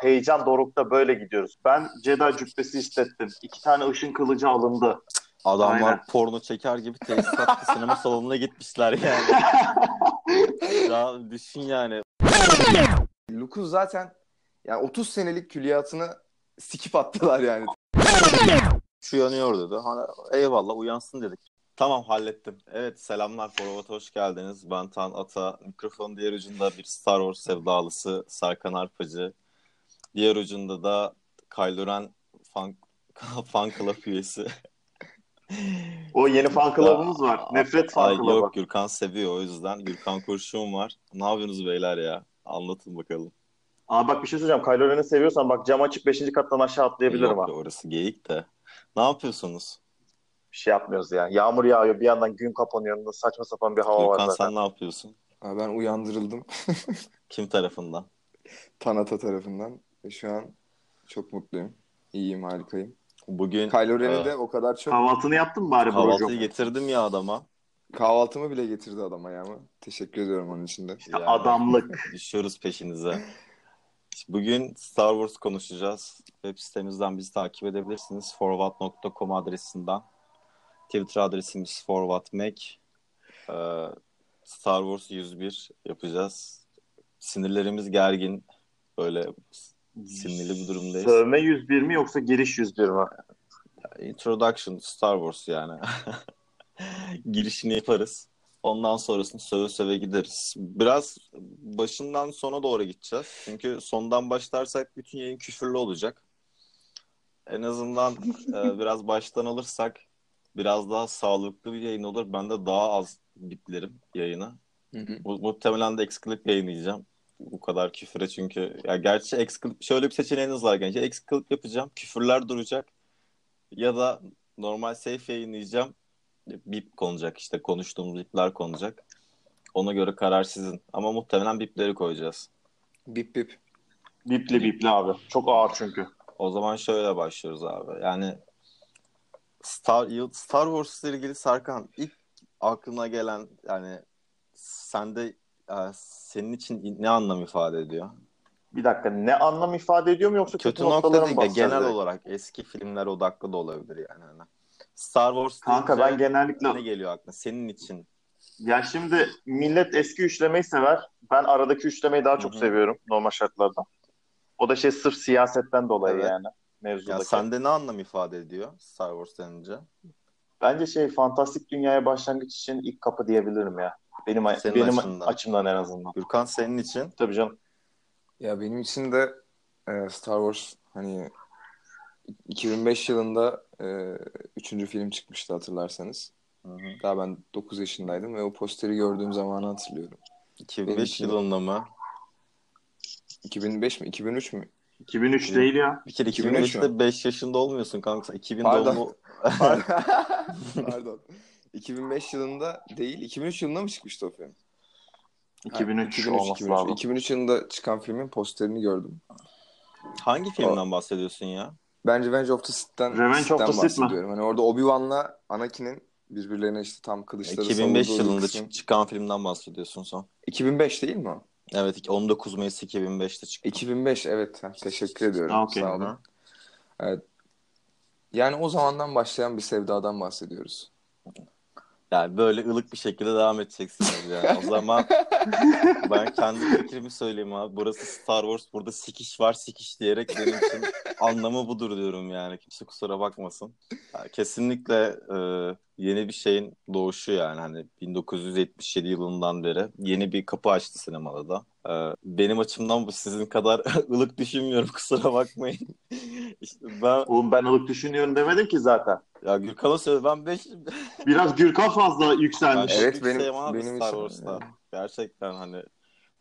Heyecan dorukta böyle gidiyoruz. Ben Jedi cübbesi istettim. İki tane ışın kılıcı alındı. Adamlar Aynen. porno çeker gibi tesisatta sinema salonuna gitmişler yani. ya düşün yani. Luke'un zaten yani 30 senelik külliyatını sikip attılar yani. Şu yanıyor dedi. Hani, eyvallah uyansın dedik. Tamam hallettim. Evet selamlar Forvat'a hoş geldiniz. Ben Tan Ata. Mikrofon diğer ucunda bir Star Wars sevdalısı Serkan Arpacı. Diğer ucunda da Kylo Ren fan, fan club üyesi. O yeni fan club'ımız var. Nefret fan club'ı. Yok Gürkan seviyor o yüzden. Gürkan Kurşun var. Ne yapıyorsunuz beyler ya? Anlatın bakalım. Aa bak bir şey söyleyeceğim. Kylo Ren'i seviyorsan bak cam açık 5. kattan aşağı atlayabilirim Yok ha. orası geyik de. Ne yapıyorsunuz? Bir şey yapmıyoruz ya. Yağmur yağıyor. Bir yandan gün kapanıyor. Saçma sapan bir hava var Gürkan zaten. sen ne yapıyorsun? Abi ben uyandırıldım Kim tarafından? Tanata tarafından ve şu an çok mutluyum. İyiyim, harikayım. Bugün Kylo Ren'i de o kadar çok Kahvaltını yaptın mı bari kahvaltıyı Burcu'm? getirdim ya adama. kahvaltımı bile getirdi adam ayağıma. Teşekkür ediyorum onun için de. İşte Yani. adamlık. Düşüyoruz peşinize. Bugün Star Wars konuşacağız. Web sitemizden bizi takip edebilirsiniz. forward.com adresinden. Twitter adresimiz forwardmac. Ee, Star Wars 101 yapacağız. Sinirlerimiz gergin. Böyle sinirli bir durumdayız. Sövme 101 mi yoksa giriş 101 mi? Introduction Star Wars yani. Girişini yaparız. Ondan sonrasını söve söve gideriz. Biraz başından sona doğru gideceğiz. Çünkü sondan başlarsak bütün yayın küfürlü olacak. En azından e, biraz baştan alırsak biraz daha sağlıklı bir yayın olur. Ben de daha az bitlerim yayına. Hı hı. Mu- Muhtemelen de Excalibur yayınlayacağım. Bu kadar küfüre çünkü. Ya gerçi Excalibur şöyle bir seçeneğiniz var genç. Excalibur yapacağım. Küfürler duracak. Ya da normal safe yayınlayacağım. Bip konacak işte. Konuştuğumuz bipler konacak. Ona göre karar sizin. Ama muhtemelen bipleri koyacağız. Bip bip. Bipli bipli abi. Çok ağır çünkü. O zaman şöyle başlıyoruz abi. Yani Star, Star Wars ile ilgili Sarkan ilk aklına gelen yani sende e, senin için ne anlam ifade ediyor? Bir dakika ne anlam ifade ediyor mu yoksa Kötü noktaları nokta mı değil de genel olarak eski filmler odaklı da olabilir yani. Star Wars Kanka ben genellikle ne geliyor aklına? Senin için. ya şimdi millet eski üçlemeyi sever. Ben aradaki üçlemeyi daha çok Hı hı. seviyorum normal şartlarda. O da şey sırf siyasetten dolayı Evet. yani Ya mevzudaki. sende ne anlam ifade ediyor Star Wars denince? Bence şey fantastik dünyaya başlangıç için ilk kapı diyebilirim ya. Benim Senin benim açından. açımdan en azından. Gürkan senin için Tabii canım. Ya benim için de e, Star Wars hani 2005 yılında e, üçüncü film çıkmıştı hatırlarsanız. Hı hı. Daha ben 9 yaşındaydım ve o posteri gördüğüm zamanı hatırlıyorum. 2005 Benim için- yılında mı? 2005 mi? 2003 mü? 2003 Hı. değil ya. Bir kere 2003 2005'te 5 yaşında olmuyorsun kanka. Sen 2000 Pardon. doğumlu. Pardon. 2005 yılında değil, 2003 yılında mı çıkmıştı o film? 2003, 2003, olması 2003. lazım. 2003 yılında çıkan filmin posterini gördüm. Hangi filmden bahsediyorsun ya? Ben Revenge of the Sith'ten, Revenge of Sith'ten the Sith mi? bahsediyorum. Hani orada Obi-Wan'la Anakin'in birbirlerine işte tam kılıçları 2005 savurduğu yılında kısım. çık- çıkan filmden bahsediyorsun son. 2005 değil mi o? Evet 19 Mayıs 2005'te çıktı. 2005 evet. Teşekkür ediyorum. Ha, okey. Sağ olun. Evet. Yani o zamandan başlayan bir sevdadan bahsediyoruz. Yani böyle ılık bir şekilde devam edeceksiniz yani. O zaman ben kendi fikrimi söyleyeyim abi. Burası Star Wars. Burada sikiş var sikiş diyerek benim için anlamı budur diyorum yani. Kimse kusura bakmasın. Yani kesinlikle e, yeni bir şeyin doğuşu yani. Hani 1977 yılından beri yeni bir kapı açtı sinemada da. E, benim açımdan bu sizin kadar ılık düşünmüyorum kusura bakmayın. işte ben Oğlum ben ılık düşünüyorum demedim ki zaten. Ya Gürkan'a söyle ben 5 Biraz Gürkan fazla yükselmiş. Ben Evet, benim- benim Star Wars'ta. yani. Gerçekten hani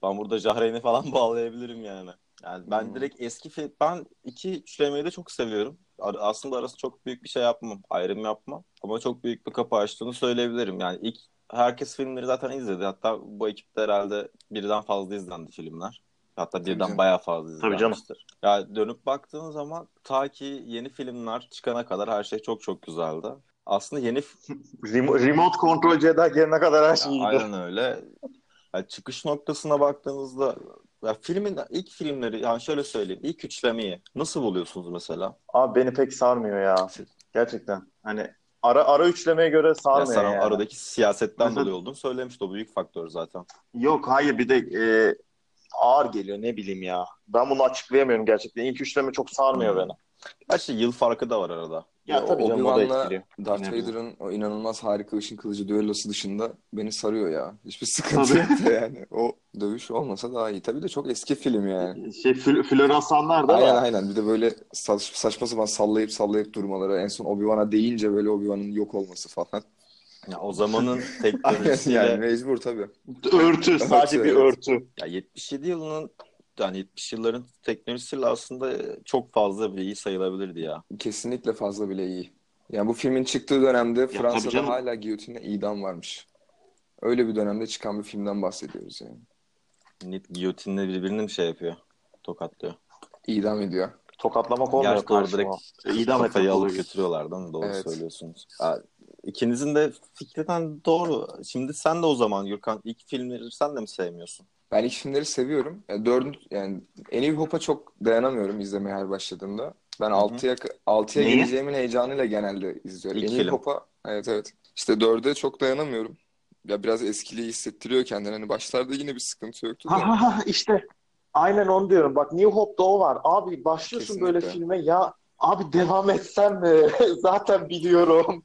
ben burada Jahreyn'i falan bağlayabilirim yani. Yani ben Hmm. direkt eski film ben iki üçlemeyi de çok seviyorum. Aslında arası çok büyük bir şey yapmam. Ayrım yapmam. Ama çok büyük bir kapı açtığını söyleyebilirim. Yani ilk herkes filmleri zaten izledi. Hatta bu ekipte herhalde birden fazla izlendi filmler. Hatta birden canım. bayağı fazla Tabii canım. izlenmiştir. Ya dönüp baktığın zaman ta ki yeni filmler çıkana kadar her şey çok çok güzeldi. aslında yeni Remo- remote kontrol Jedi gelene kadar her şey iyiydi. aynen öyle. Yani çıkış noktasına baktığınızda ya filmin ilk filmleri yani şöyle söyleyeyim ilk üçlemeyi nasıl buluyorsunuz mesela? Abi beni pek sarmıyor ya. Gerçekten. Hani ara ara üçlemeye göre Ya sarmıyor sana yani. aradaki siyasetten dolayı olduğunu söylemişti. O büyük faktör zaten. Yok hayır bir de e, ağır geliyor ne bileyim ya. Ben bunu açıklayamıyorum gerçekten. İlk üçleme çok sarmıyor Hmm. beni. Gerçi yıl farkı da var arada. Ya Ya tabii canım o da etkiliyor. Darth. Vader'ın o inanılmaz harika ışın kılıcı düellosu dışında beni sarıyor ya. Hiçbir sıkıntı yok da yani. O dövüş olmasa daha iyi. Tabii de çok eski film yani. Şey fl- floresanlar da Aynen var. aynen. Bir de böyle sa- saçma sapan sallayıp sallayıp durmaları. En son Obi-Wan'a deyince böyle Obi-Wan'ın yok olması falan. Ya o zamanın teknolojisiyle yani mecbur tabii. Örtü sadece bir evet. örtü. ya 77 yılının yani 70 yılların teknolojisiyle aslında çok fazla bile iyi sayılabilirdi ya. Kesinlikle fazla bile iyi. Yani bu filmin çıktığı dönemde tabii Fransa'da hala giyotinle idam varmış. Öyle bir dönemde çıkan bir filmden bahsediyoruz yani. Net giyotinle birbirini mi şey yapıyor? Tokatlıyor. İdam ediyor. Tokatlamak olmuyor Gerçi doğru karşıma. direkt İdam kafayı alıp götürüyorlar değil mi? Doğru Evet. söylüyorsunuz. Ya, ikinizin de fikrinden doğru. Şimdi sen de o zaman Gürkan ilk filmleri sen de mi sevmiyorsun? Ben ilk filmleri seviyorum. Yani dördüncü, yani A New Hope'a çok dayanamıyorum izlemeye her başladığımda. Ben hı. 6'ya 6'ya Neyi? geleceğimin heyecanıyla genelde izliyorum. İlk A New film. Hope'a evet evet. İşte 4'e çok dayanamıyorum. Ya biraz eskiliği hissettiriyor kendini. Hani başlarda yine bir sıkıntı yoktu Ha ha ha işte. Aynen onu diyorum. Bak New Hope'da o var. Abi başlıyorsun Kesinlikle. böyle filme ya abi devam etsem mi? Zaten biliyorum.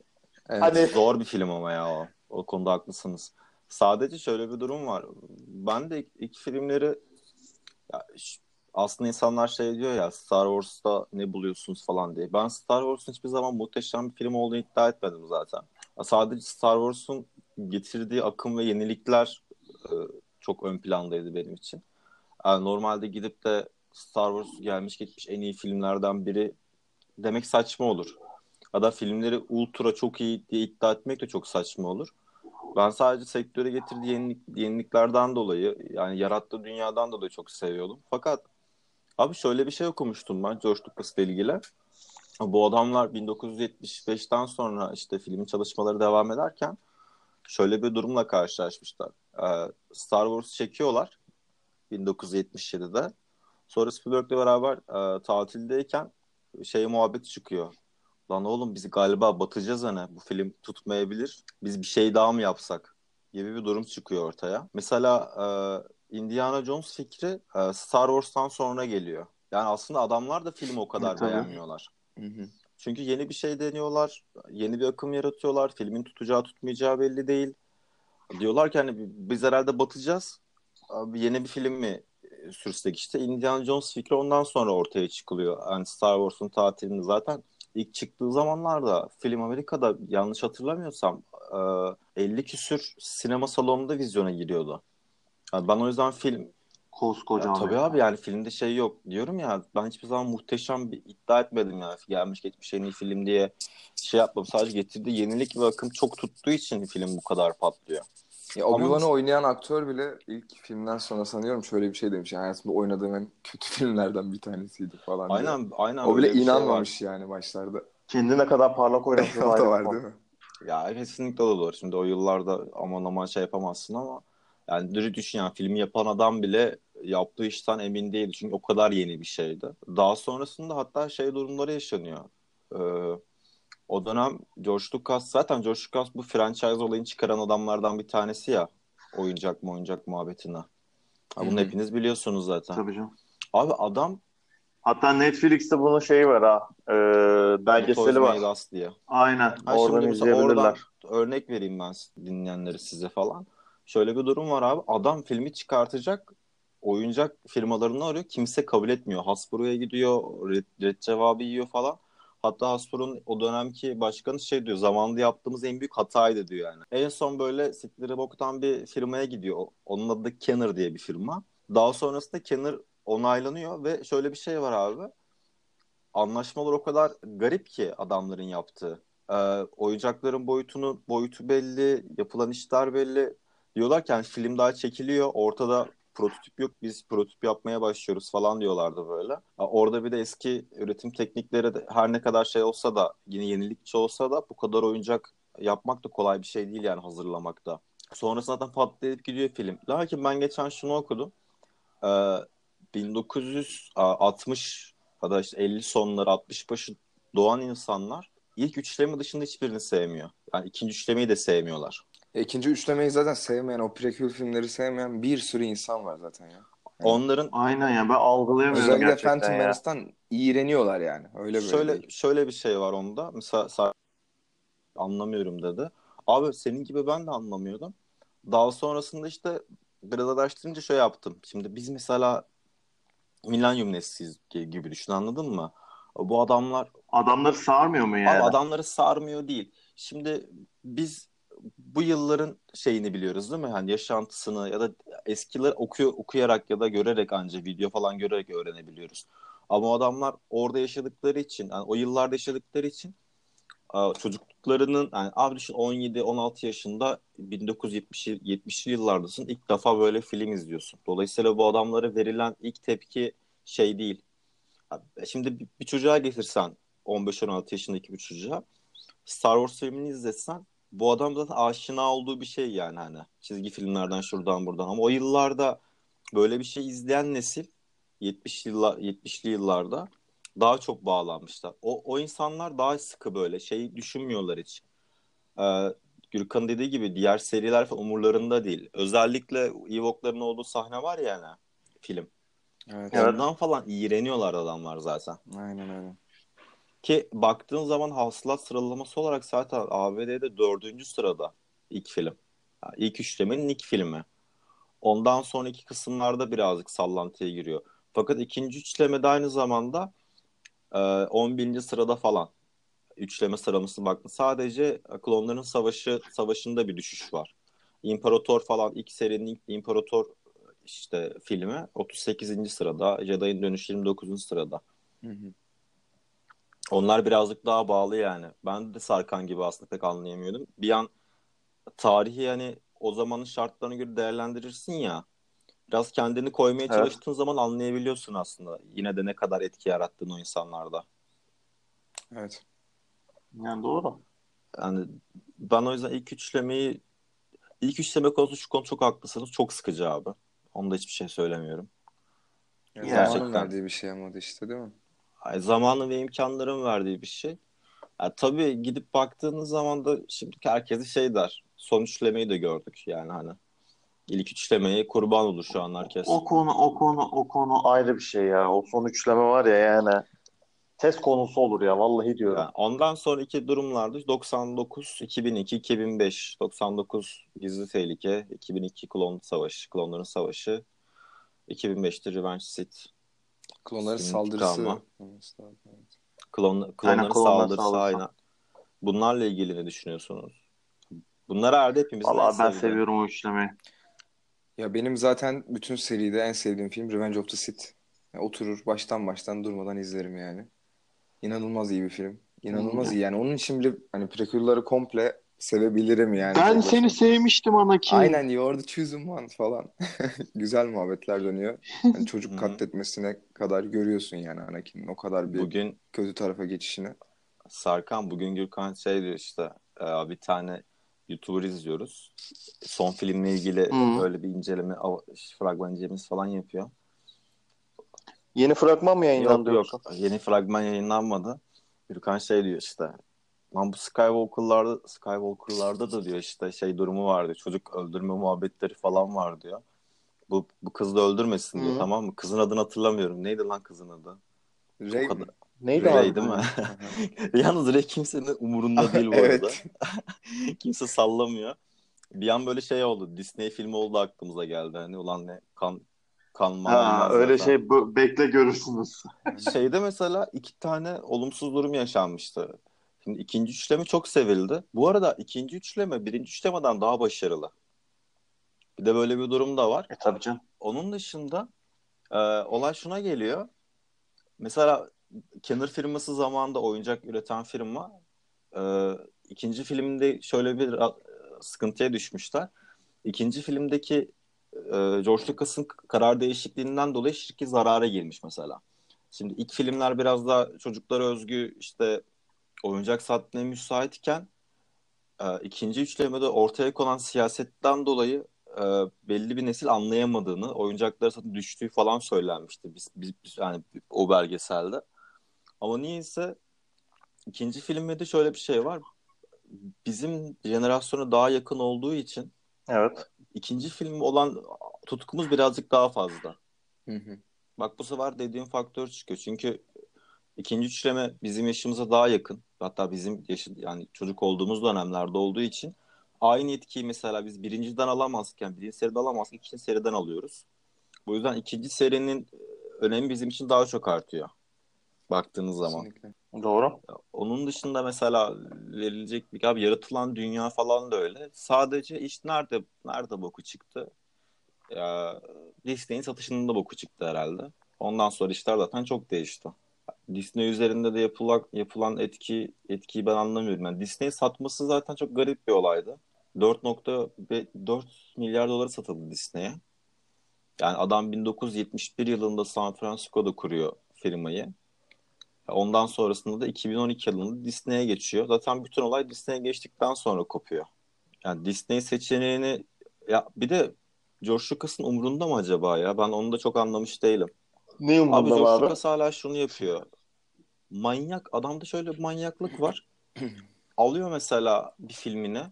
Evet. Hani Zor bir film ama ya o. O konuda haklısınız. Sadece şöyle bir durum var. Ben de ilk, filmleri ya, aslında insanlar şey diyor ya Star Wars'ta ne buluyorsunuz falan diye. Ben Star Wars'un hiçbir zaman muhteşem bir film olduğunu iddia etmedim zaten. Ya Sadece Star Wars'un getirdiği akım ve yenilikler e, çok ön plandaydı benim için. Yani normalde gidip de Star Wars gelmiş geçmiş en iyi filmlerden biri demek saçma olur. Da filmleri ultra çok iyi diye iddia etmek de çok saçma olur. Ben sadece sektöre getirdiği yenilik, yeniliklerden dolayı yani yarattığı dünyadan dolayı çok seviyordum. Fakat abi şöyle bir şey okumuştum ben George Lucas'la ilgili. Bu adamlar 1975'ten sonra işte filmin çalışmaları devam ederken şöyle bir durumla karşılaşmışlar. Ee, Star Wars çekiyorlar 1977'de. Sonra Spielberg'le beraber e, tatildeyken şey muhabbet çıkıyor. Lan oğlum biz galiba batacağız hani bu film tutmayabilir. Biz bir şey daha mı yapsak? gibi bir durum çıkıyor ortaya. Mesela e, Indiana Jones fikri e, Star Wars'tan sonra geliyor. Yani aslında adamlar da filmi o kadar Tabii. beğenmiyorlar. Hı hı. Çünkü yeni bir şey deniyorlar. Yeni bir akım yaratıyorlar. Filmin tutacağı tutmayacağı belli değil. Diyorlar ki hani biz herhalde batacağız. Abi yeni bir film mi e, sürsek işte. Indiana Jones fikri ondan sonra ortaya çıkılıyor. Yani Star Wars'un tatilini zaten ilk çıktığı zamanlarda film Amerika'da yanlış hatırlamıyorsam e, 50 küsür sinema salonunda vizyona giriyordu. Yani ben o yüzden film koskocaman. ya, tabii abi yani filmde şey yok. Diyorum ya ben hiçbir zaman muhteşem bir iddia etmedim yani. Gelmiş geçmiş en iyi film diye şey yapmam. Sadece getirdiği yenilik ve akım çok tuttuğu için film bu kadar patlıyor. Ya Ama Obi-Wan'ı mesela- oynayan aktör bile ilk filmden sonra sanıyorum şöyle bir şey demiş. Yani hayatımda oynadığım en kötü filmlerden bir tanesiydi falan diye. Aynen aynen O bile şey var. inanmamış yani başlarda. Kendi ne kadar parlak oynadığı da var değil mi? Ya kesinlikle o da doğru. Şimdi o yıllarda aman aman şey yapamazsın ama yani dürü düşün yani filmi yapan adam bile yaptığı işten emin değildi. Çünkü o kadar yeni bir şeydi. Daha sonrasında hatta şey durumları yaşanıyor. Ee, o dönem George Lucas zaten George Lucas bu franchise olayını çıkaran adamlardan bir tanesi ya. Oyuncak mı oyuncak muhabbetine. Ha, bunu hepiniz biliyorsunuz zaten. Tabii canım. Abi adam Hatta Netflix'te bunun şeyi var ha. E, belgeseli var. Us diye. Aynen. Ha, Oradan izleyebilirler. oradan örnek vereyim ben dinleyenleri size falan. Şöyle bir durum var abi. Adam filmi çıkartacak oyuncak firmalarını arıyor. Kimse kabul etmiyor. Hasbro'ya gidiyor. Red, red cevabı yiyor falan. Hatta Hasbro'nun o dönemki başkanı şey diyor. Zamanında yaptığımız en büyük hataydı diyor yani. En son böyle sikleri boktan bir firmaya gidiyor. Onun adı da Kenner diye bir firma. Daha sonrasında Kenner onaylanıyor ve şöyle bir şey var abi. Anlaşmalar o kadar garip ki adamların yaptığı. Ee, oyuncakların boyutunu boyutu belli, yapılan işler belli. Diyorlar ki yani film daha çekiliyor, ortada prototip yok biz prototip yapmaya başlıyoruz falan diyorlardı böyle. Orada bir de eski üretim teknikleri de her ne kadar şey olsa da yine yenilikçi olsa da bu kadar oyuncak yapmak da kolay bir şey değil yani hazırlamakta. Sonrasında zaten patlayıp gidiyor film. Lakin ben geçen şunu okudum. Ee, 1960 ya da işte 50 sonları 60 başı doğan insanlar ilk üçleme dışında hiçbirini sevmiyor. Yani ikinci üçlemeyi de sevmiyorlar. E, ikinci üçlemeyi zaten sevmeyen, o prekül filmleri sevmeyen bir sürü insan var zaten ya. Yani Onların Aynen ya ben algılayamıyorum özellikle gerçekten Phantom ya. Menace'tan iğreniyorlar yani. Öyle böyle şöyle değil. şöyle bir şey var onda. Mesela sa- anlamıyorum dedi. Abi senin gibi ben de anlamıyordum. Daha sonrasında işte biraz araştırınca şey yaptım. Şimdi biz mesela Millennium nesliyiz gibi düşün anladın mı? Bu adamlar Adamları sarmıyor mu yani? Abi adamları sarmıyor değil. Şimdi biz bu yılların şeyini biliyoruz değil mi? Hani yaşantısını ya da eskiler okuyor okuyarak ya da görerek ancak video falan görerek öğrenebiliyoruz. Ama o adamlar orada yaşadıkları için, yani o yıllarda yaşadıkları için çocukluklarının yani abi düşün 17-16 yaşında 1970'li 70'li yıllardasın. ilk defa böyle film izliyorsun. Dolayısıyla bu adamlara verilen ilk tepki şey değil. Şimdi bir çocuğa getirsen 15-16 yaşındaki bir çocuğa Star Wars filmini izletsen bu adam zaten aşina olduğu bir şey yani hani çizgi filmlerden şuradan buradan ama o yıllarda böyle bir şey izleyen nesil 70'li yıllar 70'li yıllarda daha çok bağlanmışlar. O o insanlar daha sıkı böyle şey düşünmüyorlar hiç. Ee, Gürkan dediği gibi diğer seriler umurlarında değil. Özellikle Ewok'ların olduğu sahne var ya yani film. Evet. Evet. Ondan falan iğreniyorlar adamlar zaten. Aynen öyle. Ki baktığın zaman hasılat sıralaması olarak zaten ABD'de dördüncü sırada ilk film. Yani ilk üçlemenin ilk filmi. Ondan sonraki kısımlarda birazcık sallantıya giriyor. Fakat ikinci üçlemede aynı zamanda e, 11. sırada falan. Üçleme sıralaması baktın. Sadece Klonların Savaşı savaşında bir düşüş var. İmparator falan ilk serinin İmparator işte filmi 38. sırada. Jedi'ın Dönüşü 29. sırada. Hı hı. Onlar birazcık daha bağlı yani. Ben de Sarkan gibi aslında pek anlayamıyordum. Bir an tarihi yani o zamanın şartlarına göre değerlendirirsin ya. Biraz kendini koymaya Evet. çalıştığın zaman anlayabiliyorsun aslında. Yine de ne kadar etki yarattığını o insanlarda. Evet. Yani doğru. Yani ben o yüzden ilk üçlemeyi ilk üçleme konusunda şu konu çok haklısınız. Çok sıkıcı abi. Onda hiçbir şey söylemiyorum. Ya Gerçekten. Verdiği bir şey ama işte değil mi? Ay, zamanı ve imkanların verdiği bir şey. Ya, tabii gidip baktığınız zaman da şimdi herkes şey der. Son üçlemeyi de gördük yani hani. İlk üçlemeye kurban olur şu an herkes. O konu o konu o konu ayrı bir şey ya. O son üçleme var ya yani. Test konusu olur ya vallahi diyorum. Yani ondan sonraki durumlarda 99, 2002, 2005, 99 Gizli Tehlike, 2002 Klon Savaşı, Klonların Savaşı, 2005'te Revenge Sith, Klonların Sinir saldırısı. Klon, klonların klonlar saldırısı saldırısı. aynen. Bunlarla ilgili ne düşünüyorsunuz? Bunlar herhalde hepimizin en Vallahi ben sevdiği. seviyorum o üçlemeyi. Ya benim zaten bütün seride en sevdiğim film Revenge of the Sith. Ya oturur baştan baştan durmadan izlerim yani. İnanılmaz iyi bir film. İnanılmaz Hmm. iyi yani. Onun için bile hani prequel'ları komple sevebilirim yani. Ben tek seni sevmiştim Anakin. Aynen the chosen one falan. Güzel muhabbetler dönüyor. Yani çocuk katletmesine kadar görüyorsun yani Anakin'in o kadar bir Bugün kötü tarafa geçişini. Sarkan, bugün Gürkan şey diyor işte e, bir tane YouTuber izliyoruz. Son filmle ilgili böyle bir inceleme, fragman incelemesi falan yapıyor. Yeni fragman mı yayınlandı Yok yok yeni fragman yayınlanmadı. Gürkan şey diyor işte lan bu Skywalker'larda Skywalker'larda da diyor işte şey durumu vardı. Çocuk öldürme muhabbetleri falan var diyor. Bu, bu kız da öldürmesin diyor Hı. tamam mı? Kızın adını hatırlamıyorum. Neydi lan kızın adı? Rey kadar- Neydi Rey abi? değil mi? Yalnız Rey kimsenin umurunda değil bu arada. Kimse sallamıyor. Bir an böyle şey oldu. Disney filmi oldu aklımıza geldi. Hani ulan ne kan kan man Ha, öyle zaten. şey bu- bekle görürsünüz. Şeyde mesela iki tane olumsuz durum yaşanmıştı. Şimdi ikinci üçleme çok sevildi. Bu arada ikinci üçleme birinci üçlemeden daha başarılı. Bir de böyle bir durum da var. E tabii canım. Onun dışında e, olay şuna geliyor. Mesela Kenner firması zamanında oyuncak üreten firma e, ikinci filmde şöyle bir e, sıkıntıya düşmüşler. İkinci filmdeki e, George Lucas'ın karar değişikliğinden dolayı şirket zarara girmiş mesela. Şimdi ilk filmler biraz daha çocuklara özgü işte oyuncak satmaya müsaitken e, ikinci üçlemede ortaya konan siyasetten dolayı e, belli bir nesil anlayamadığını, oyuncaklara satın düştüğü falan söylenmişti biz, biz, biz yani o belgeselde. Ama niyeyse ikinci filmde de şöyle bir şey var. Bizim jenerasyona daha yakın olduğu için Evet. ikinci film olan tutkumuz birazcık daha fazla. Hı hı. Bak bu sefer dediğim faktör çıkıyor. Çünkü ikinci üçleme bizim yaşımıza daha yakın. Hatta bizim yaşı, yani çocuk olduğumuz dönemlerde olduğu için aynı etkiyi mesela biz birinciden alamazken birinci seriden alamazken ikinci seriden alıyoruz. Bu yüzden ikinci serinin önemi bizim için daha çok artıyor. Baktığınız zaman. Kesinlikle. Doğru. Onun dışında mesela verilecek bir abi yaratılan dünya falan da öyle. Sadece iş nerede nerede boku çıktı? Ya, Disney'in satışının da boku çıktı herhalde. Ondan sonra işler zaten çok değişti. Disney üzerinde de yapılan yapılan etki etkiyi ben anlamıyorum. Yani Disney satması zaten çok garip bir olaydı. 4.4 milyar dolara satıldı Disney'e. Yani adam 1971 yılında San Francisco'da kuruyor firmayı. Ondan sonrasında da 2012 yılında Disney'e geçiyor. Zaten bütün olay Disney'e geçtikten sonra kopuyor. Yani Disney seçeneğini ya bir de George Lucas'ın umrunda mı acaba ya? Ben onu da çok anlamış değilim. Ne Abi umurunda George abi? Lucas hala şunu yapıyor. Manyak. Adamda şöyle bir manyaklık var. Alıyor mesela bir filmini.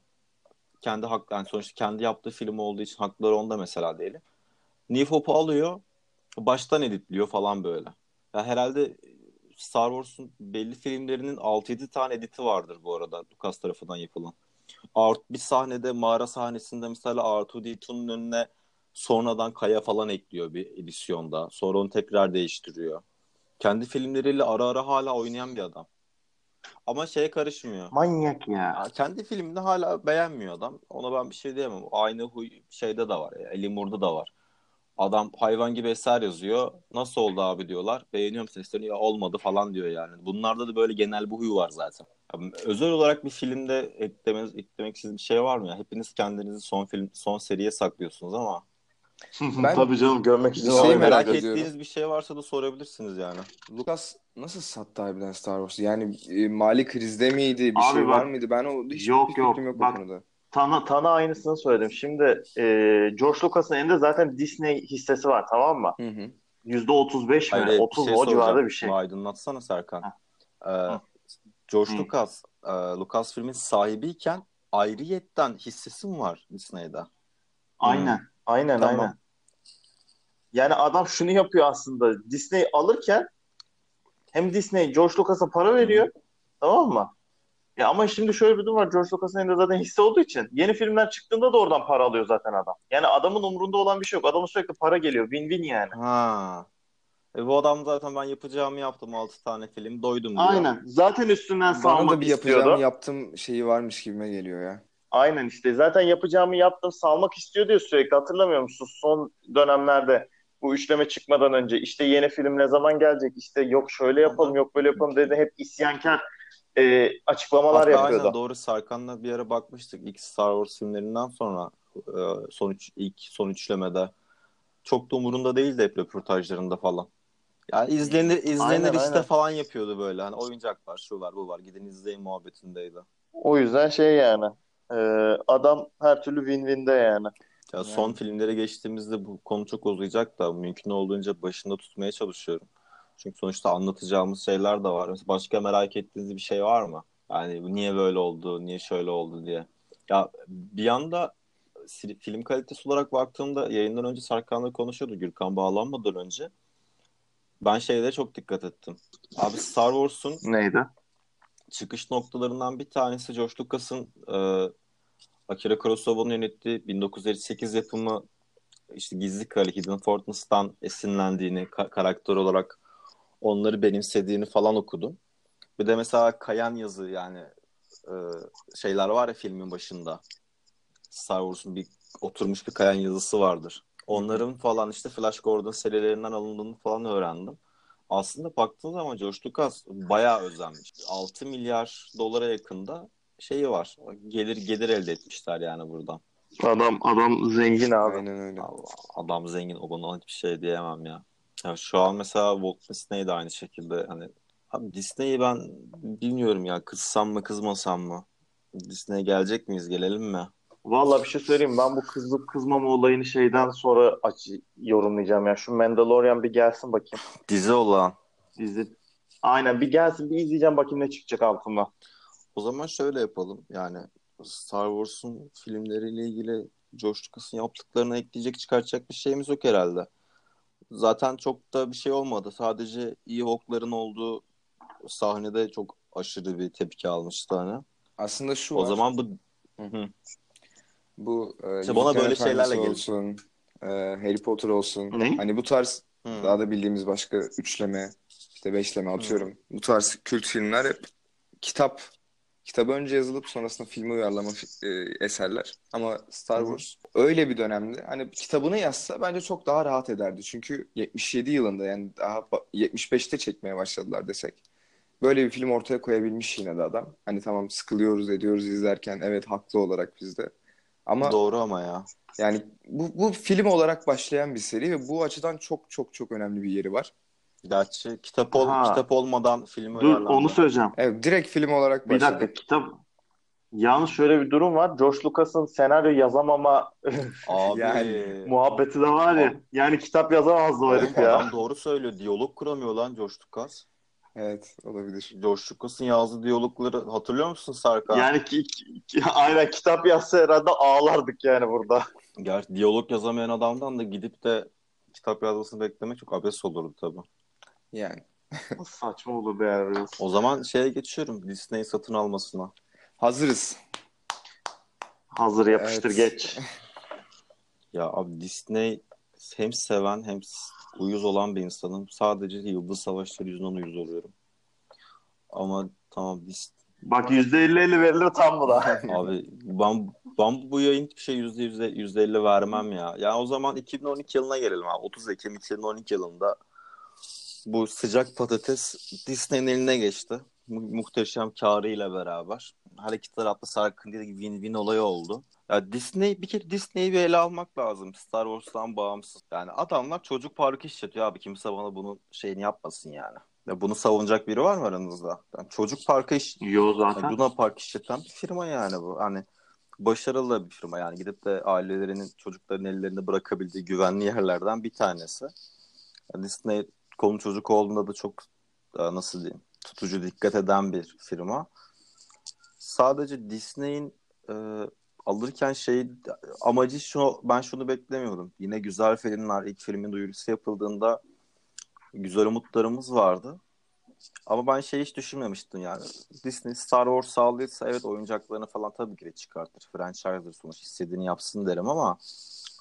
Kendi hak, yani sonuçta kendi yaptığı film olduğu için hakları onda mesela diyelim. New Hope'u alıyor. Baştan editliyor falan böyle. Ya herhalde Star Wars'un belli filmlerinin 6-7 tane editi vardır bu arada Lucas tarafından yapılan. Art, bir sahnede mağara sahnesinde mesela R2-D2'nun önüne sonradan kaya falan ekliyor bir edisyonda. Sonra onu tekrar değiştiriyor. Kendi filmleriyle ara ara hala oynayan bir adam. Ama şeye karışmıyor. Manyak ya. Ya kendi filmini hala beğenmiyor adam. Ona ben bir şey diyemem. Aynı huy şeyde de var. Ya. Eli da var. Adam hayvan gibi eser yazıyor. Nasıl oldu abi diyorlar. Beğeniyorum seslerini. Ya olmadı falan diyor yani. Bunlarda da böyle genel bir huy var zaten. Ya, özel olarak bir filmde eklemeniz, eklemek istediğiniz bir şey var mı ya? Hepiniz kendinizi son film, son seriye saklıyorsunuz ama Ben- Tabii canım görmek için şey merak merak ediyorum. ettiğiniz bir şey varsa da sorabilirsiniz yani. Lucas nasıl sattı harbiden Star Wars'u? Yani e, mali krizde miydi? Bir Abi şey bak- var mıydı? Ben o hiç Yok, bir yok. yok Bak- konuda. Tana, Tana aynısını söyledim. Şimdi e, George Lucas'ın elinde zaten Disney hissesi var tamam mı? Hı hı. %35 mi? Hayır, bir 30 şey? O civarda bir şey. Aydınlatsana Serkan. Ee, Hı. George Hı. Lucas, e, Lucasfilm'in sahibiyken ayrıyetten hissesi mi var Disney'de? Aynen. Aynen Tamam. aynen. Yani adam şunu yapıyor aslında. Disney alırken hem Disney George Lucas'a para veriyor. Tamam mı? Ya ama şimdi şöyle bir durum var. George Lucas'ın elinde zaten hisse olduğu için yeni filmler çıktığında da oradan para alıyor zaten adam. Yani adamın umurunda olan bir şey yok. Adamın sürekli para geliyor. Win-win yani. Ha. E, bu adam zaten ben yapacağımı yaptım 6 tane film doydum diyor. Aynen. Zaten üstünden Bana salmak da bir yapacağım istiyordu. yaptım şeyi varmış gibime geliyor ya. Aynen işte. Zaten yapacağımı yaptım. Salmak istiyor diyor sürekli. Hatırlamıyor musun? Son dönemlerde bu üçleme çıkmadan önce işte yeni film ne zaman gelecek? İşte yok şöyle yapalım, yok böyle yapalım dedi. Hep isyankar e, açıklamalar Hatta yapıyordu. aynen doğru Serkan'la bir ara bakmıştık ilk Star Wars filmlerinden sonra e, son üç, ilk son üçlemede. Çok da umurunda değildi hep röportajlarında falan. Yani izlenir izlenir Aynen, işte aynen. falan yapıyordu böyle. Hani oyuncak var, şu var, bu var. Gidin izleyin muhabbetindeydi. O yüzden şey yani e, adam her türlü win-win'de yani. Ya Yani. son filmlere geçtiğimizde bu konu çok uzayacak da mümkün olduğunca başında tutmaya çalışıyorum. Çünkü sonuçta anlatacağımız şeyler de var. Mesela başka merak ettiğiniz bir şey var mı? Yani niye böyle oldu, niye şöyle oldu diye. Ya bir yanda film kalitesi olarak baktığımda yayından önce Serkan'la konuşuyordu Gürkan bağlanmadan önce. Ben şeylere çok dikkat ettim. Abi Star Wars'un Neydi? Çıkış noktalarından bir tanesi George Lucas'ın e, Akira Kurosawa'nın yönettiği 1958 yapımı işte Gizli Krali Hidden Fortress'tan esinlendiğini ka- karakter olarak onları benimsediğini falan okudum. Bir de mesela kayan yazı yani e, şeyler var ya filmin başında. Star Wars'un bir oturmuş bir kayan yazısı vardır. Onların falan işte Flash Gordon serilerinden alındığını falan öğrendim. Aslında baktığın zaman George Lucas bayağı özenmiş. 6 milyar dolara yakında şeyi var. Gelir gelir elde etmişler yani buradan. Adam adam zengin abi. Aynen öyle. Allah, adam zengin o bana hiçbir şey diyemem ya. Ya şu an mesela Walt Disney de aynı şekilde hani abi Disney'i ben bilmiyorum ya kızsam mı kızmasam mı? Disney'e gelecek miyiz? Gelelim mi? Vallahi bir şey söyleyeyim ben bu kızıp kızmama olayını şeyden sonra aç yorumlayacağım ya. Şu Mandalorian bir gelsin bakayım. Dizi olan. Dizi. Aynen bir gelsin bir izleyeceğim bakayım ne çıkacak altından. O zaman şöyle yapalım. Yani Star Wars'un filmleriyle ilgili George Lucas'ın yaptıklarını ekleyecek çıkartacak bir şeyimiz yok herhalde. Zaten çok da bir şey olmadı. Sadece Ewok'ların olduğu sahnede çok aşırı bir tepki almıştı hani. Aslında şu O var. zaman bu Bu e, İşte bana böyle şeylerle olsun, e, Harry Potter olsun. Ne? Hani bu tarz Hı. daha da bildiğimiz başka üçleme, işte beşleme atıyorum. Bu tarz kült filmler hep kitap kitabı önce yazılıp sonrasında filme uyarlama e, eserler. Ama Star. Wars öyle bir dönemde hani kitabını yazsa bence çok daha rahat ederdi. Çünkü 77 yılında yani daha ba- 75'te çekmeye başladılar desek. Böyle bir film ortaya koyabilmiş yine de adam. Hani tamam sıkılıyoruz ediyoruz izlerken evet haklı olarak biz de. Ama Doğru ama ya. yani bu, bu film olarak başlayan bir seri ve bu açıdan çok çok çok önemli bir yeri var. Gerçi kitap ol, Ha. kitap olmadan film Dur uyarlandı. onu söyleyeceğim. Evet direkt film olarak Bir başladı. dakika kitap Yalnız şöyle bir durum var. George Lucas'ın senaryo yazamama Abi Yani, muhabbeti de var ya. Yani kitap yazamazdı o herif ya. adam doğru söylüyor. Diyalog kuramıyor lan George Lucas. Evet olabilir. George Lucas'ın yazdığı diyalogları hatırlıyor musun Sarkan? Yani ki, ki- aynen kitap yazsa herhalde ağlardık yani burada. Gerçi diyalog yazamayan adamdan da gidip de kitap yazmasını beklemek çok abes olurdu tabii. Yani. Saçma olur be yani. O zaman şeye geçiyorum. Disney satın almasına. Hazırız. Hazır yapıştır Evet. geç. Ya abi Disney hem seven hem uyuz olan bir insanım. Sadece Yıldız Savaşları yüzünden uyuz oluyorum. Ama tamam Dis Bak %50-50 verilir tam bu da. Abi ben, ben bu yayın bir şey yüzde yüzde yüzde elli vermem ya. Ya o zaman 2012 yılına gelelim abi. 30 Ekim 2012 yılında bu sıcak patates Disney'nin eline geçti. Mu- muhteşem karıyla beraber. Hareketler adlı Sarkın dediği gibi win-win olayı oldu. Ya Disney bir kere Disney'i bir ele almak lazım. Star Wars'tan bağımsız. Yani adamlar çocuk parkı işletiyor abi. Kimse bana bunun şeyini yapmasın yani. Ya bunu savunacak biri var mı aranızda? Yani çocuk parkı iş, Yo yani zaten. Luna Park işleten bir firma yani bu. Hani başarılı bir firma yani gidip de ailelerinin çocukların ellerinde bırakabildiği güvenli yerlerden bir tanesi. Yani Disney konu çocuk olduğunda da çok e, nasıl diyeyim tutucu dikkat eden bir firma. Sadece Disney'in e, alırken şey amacı şu ben şunu beklemiyordum. Yine güzel filmler ilk filmin duyurusu yapıldığında güzel umutlarımız vardı. Ama ben şey hiç düşünmemiştim yani. Disney Star Wars sağlıyorsa evet oyuncaklarını falan tabii ki de çıkartır. Franchise'dır sonuç istediğini yapsın derim ama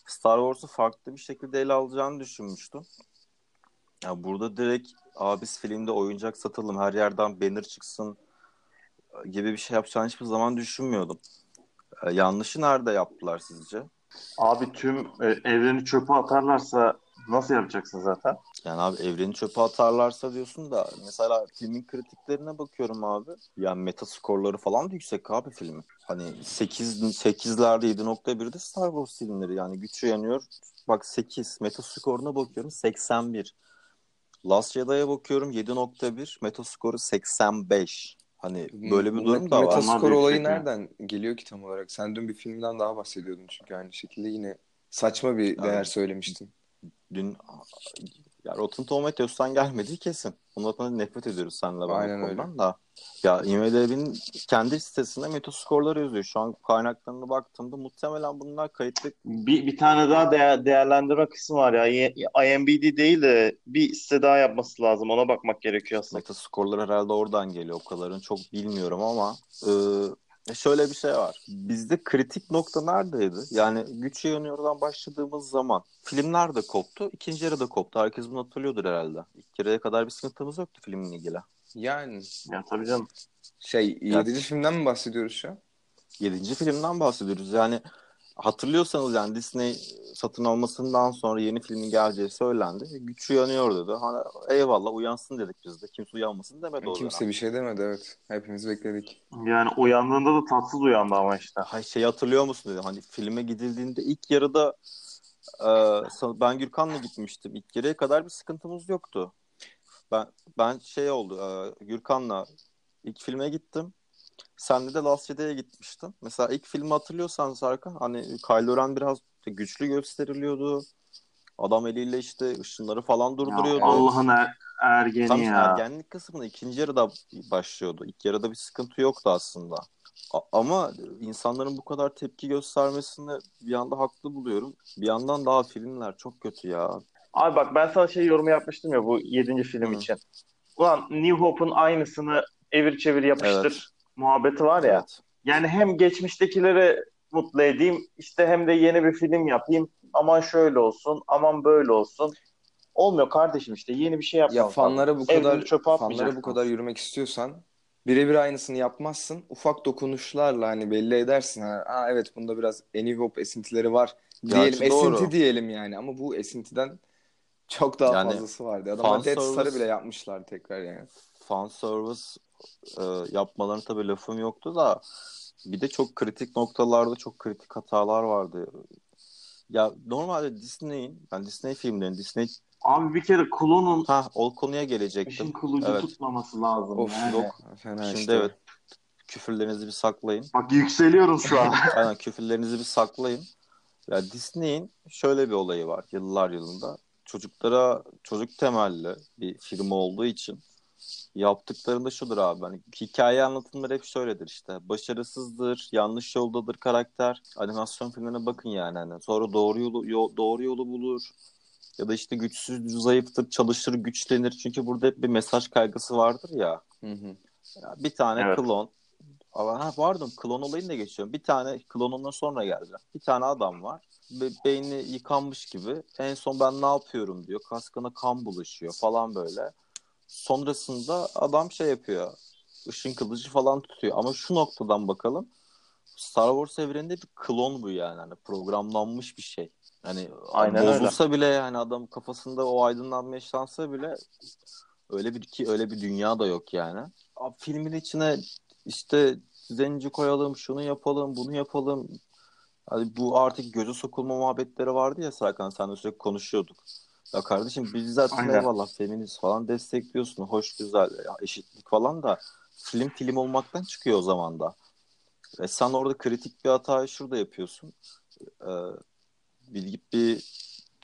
Star Wars'u farklı bir şekilde ele alacağını düşünmüştüm. Ya burada direkt abi biz filmde oyuncak satalım her yerden banner çıksın gibi bir şey yapacağını hiçbir zaman düşünmüyordum. Ee, yanlışı nerede yaptılar sizce? Abi tüm e, evreni çöpe atarlarsa nasıl yapacaksın zaten? Yani abi evreni çöpe atarlarsa diyorsun da mesela filmin kritiklerine bakıyorum abi. Yani meta skorları falan da yüksek abi filmin. Hani 8 8'lerde 7.1'de Star Wars filmleri yani güç yanıyor. Bak 8 meta skoruna bakıyorum 81. Last Jedi'ye bakıyorum 7.1 meta skoru 85. Hani böyle bir durum da var. Metaskor olayı nereden geliyor ki tam olarak? Sen dün bir filmden daha bahsediyordun çünkü aynı şekilde yine saçma bir değer Evet. söylemiştin. Dün ya Rotten Tomatoes'tan gelmediği kesin. Ondan nefret ediyoruz seninle ben Aynen bu konudan da. Ya IMDb'nin kendi sitesinde metaskorları yazıyor. Şu an kaynaklarına baktığımda muhtemelen bunlar kayıtlı. Bir, bir tane daha değer, değerlendirme kısmı var ya. IMDb değil de bir site daha yapması lazım. Ona bakmak gerekiyor aslında. Metaskorlar herhalde oradan geliyor. O kadarını çok bilmiyorum ama e, şöyle bir şey var. Bizde kritik nokta neredeydi? Yani güç yanıyordan başladığımız zaman filmler de koptu. ikinci yarı da koptu. Herkes bunu hatırlıyordur herhalde. İlk yarıya kadar bir sıkıntımız yoktu filmle ilgili. Yani Ya tabii canım. şey yedinci filmden mi bahsediyoruz şu an? Yedinci filmden bahsediyoruz. Yani hatırlıyorsanız yani Disney satın almasından sonra yeni filmin geleceği söylendi. Güç uyanıyor dedi. Hani eyvallah uyansın dedik biz de. Kimse uyanmasın demedi o Kimse bir şey demedi evet. Hepimiz bekledik. Yani uyandığında da tatsız uyandı ama işte. Hay şey hatırlıyor musun dedi. Hani filme gidildiğinde ilk yarıda e, ben Gürkan'la gitmiştim. İlk yarıya kadar bir sıkıntımız yoktu. Ben ben şey oldu. e, Gürkan'la ilk filme gittim. Sen de Last Jedi'ye gitmiştin. Mesela ilk filmi hatırlıyorsan Sarkan hani Kylo Ren biraz güçlü gösteriliyordu. Adam eliyle işte ışınları falan Ya durduruyordu. Allah'ın er- ergeni Tam ya. ergenlik kısmında ikinci yarıda başlıyordu. İlk yarıda bir sıkıntı yoktu aslında. A- ama insanların bu kadar tepki göstermesini bir anda haklı buluyorum. Bir yandan daha filmler çok kötü ya. Abi bak ben sana şey yorumu yapmıştım ya bu 7. film Hı. için. Ulan New Hope'un aynısını evir çevir yapıştır Evet. Muhabbeti var ya. Evet. Yani hem geçmiştekileri mutlu edeyim işte hem de yeni bir film yapayım. Aman şöyle olsun, aman böyle olsun. Olmuyor kardeşim işte yeni bir şey yapmamız Ya fanlara bu kadar çöpe fanlara bu kadar yürümek istiyorsan birebir aynısını yapmazsın. Ufak dokunuşlarla hani belli edersin. Ha, Aa, evet bunda biraz Any Hope esintileri var diyelim. Gerçi doğru. Esinti diyelim yani ama bu esintiden çok daha Yani fazlası vardı. Adamlar fan Death Star'ı service- bile yapmışlar tekrar yani. Fan service e, yapmalarına tabii lafım yoktu da bir de çok kritik noktalarda çok kritik hatalar vardı. Ya normalde Disney'in, yani Disney filmlerinin, Disney Abi bir kere klonun ha o konuya işin gelecektim. kılıcı Evet. tutmaması lazım. Of yani. yok. Fena Şimdi işte. evet küfürlerinizi bir saklayın. Bak yükseliyorum şu an. Aynen küfürlerinizi bir saklayın. Ya Disney'in şöyle bir olayı var yıllar yılında. Çocuklara çocuk temelli bir firma olduğu için yaptıklarında şudur abi. Hani hikaye anlatımları hep şöyledir işte. Başarısızdır, yanlış yoldadır karakter. Animasyon filmlerine bakın yani. Hani sonra doğru yolu yo- doğru yolu bulur. Ya da işte güçsüz, zayıftır, çalışır, güçlenir. Çünkü burada hep bir mesaj kaygısı vardır ya. Hı hı. Ya bir tane Evet. klon. Ha pardon klon olayını da geçiyorum. Bir tane klonundan sonra geleceğim. Bir tane adam var. Be- beyni yıkanmış gibi. En son ben ne yapıyorum diyor. Kaskına kan bulaşıyor falan böyle. Sonrasında adam şey yapıyor. Işın kılıcı falan tutuyor. Ama şu noktadan bakalım. Star Wars evreninde bir klon bu yani. Hani programlanmış bir şey. Hani Aynen öyle. bozulsa bile yani adam kafasında o aydınlanma yaşansa bile öyle bir ki öyle bir dünya da yok yani. Abi filmin içine işte zenci koyalım, şunu yapalım, bunu yapalım. Hani bu artık göze sokulma muhabbetleri vardı ya Serkan sen de sürekli konuşuyorduk. Ya kardeşim biz zaten Aynen. eyvallah feminist falan destekliyorsun. Hoş güzel ya eşitlik falan da film film olmaktan çıkıyor o zaman da. Ve sen orada kritik bir hatayı şurada yapıyorsun. Ee, bir, bir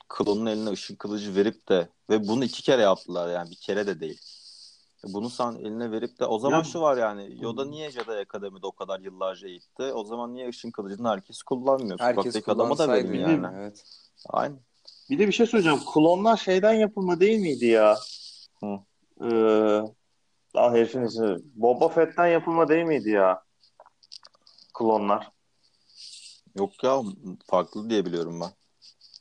klonun eline ışın kılıcı verip de ve bunu iki kere yaptılar yani bir kere de değil. Bunu sen eline verip de o zaman Ya- şu var yani Yoda niye Jedi Akademi'de o kadar yıllarca eğitti? O zaman niye ışın kılıcını herkes kullanmıyor? Herkes Sokaktaki adama da verin yani. yani. Evet. Aynen. Bir de bir şey söyleyeceğim. Klonlar şeyden yapılma değil miydi ya? Hı. Ee, ah herifin ismi. Boba Fett'ten yapılma değil miydi ya? Klonlar. Yok ya farklı diye biliyorum ben.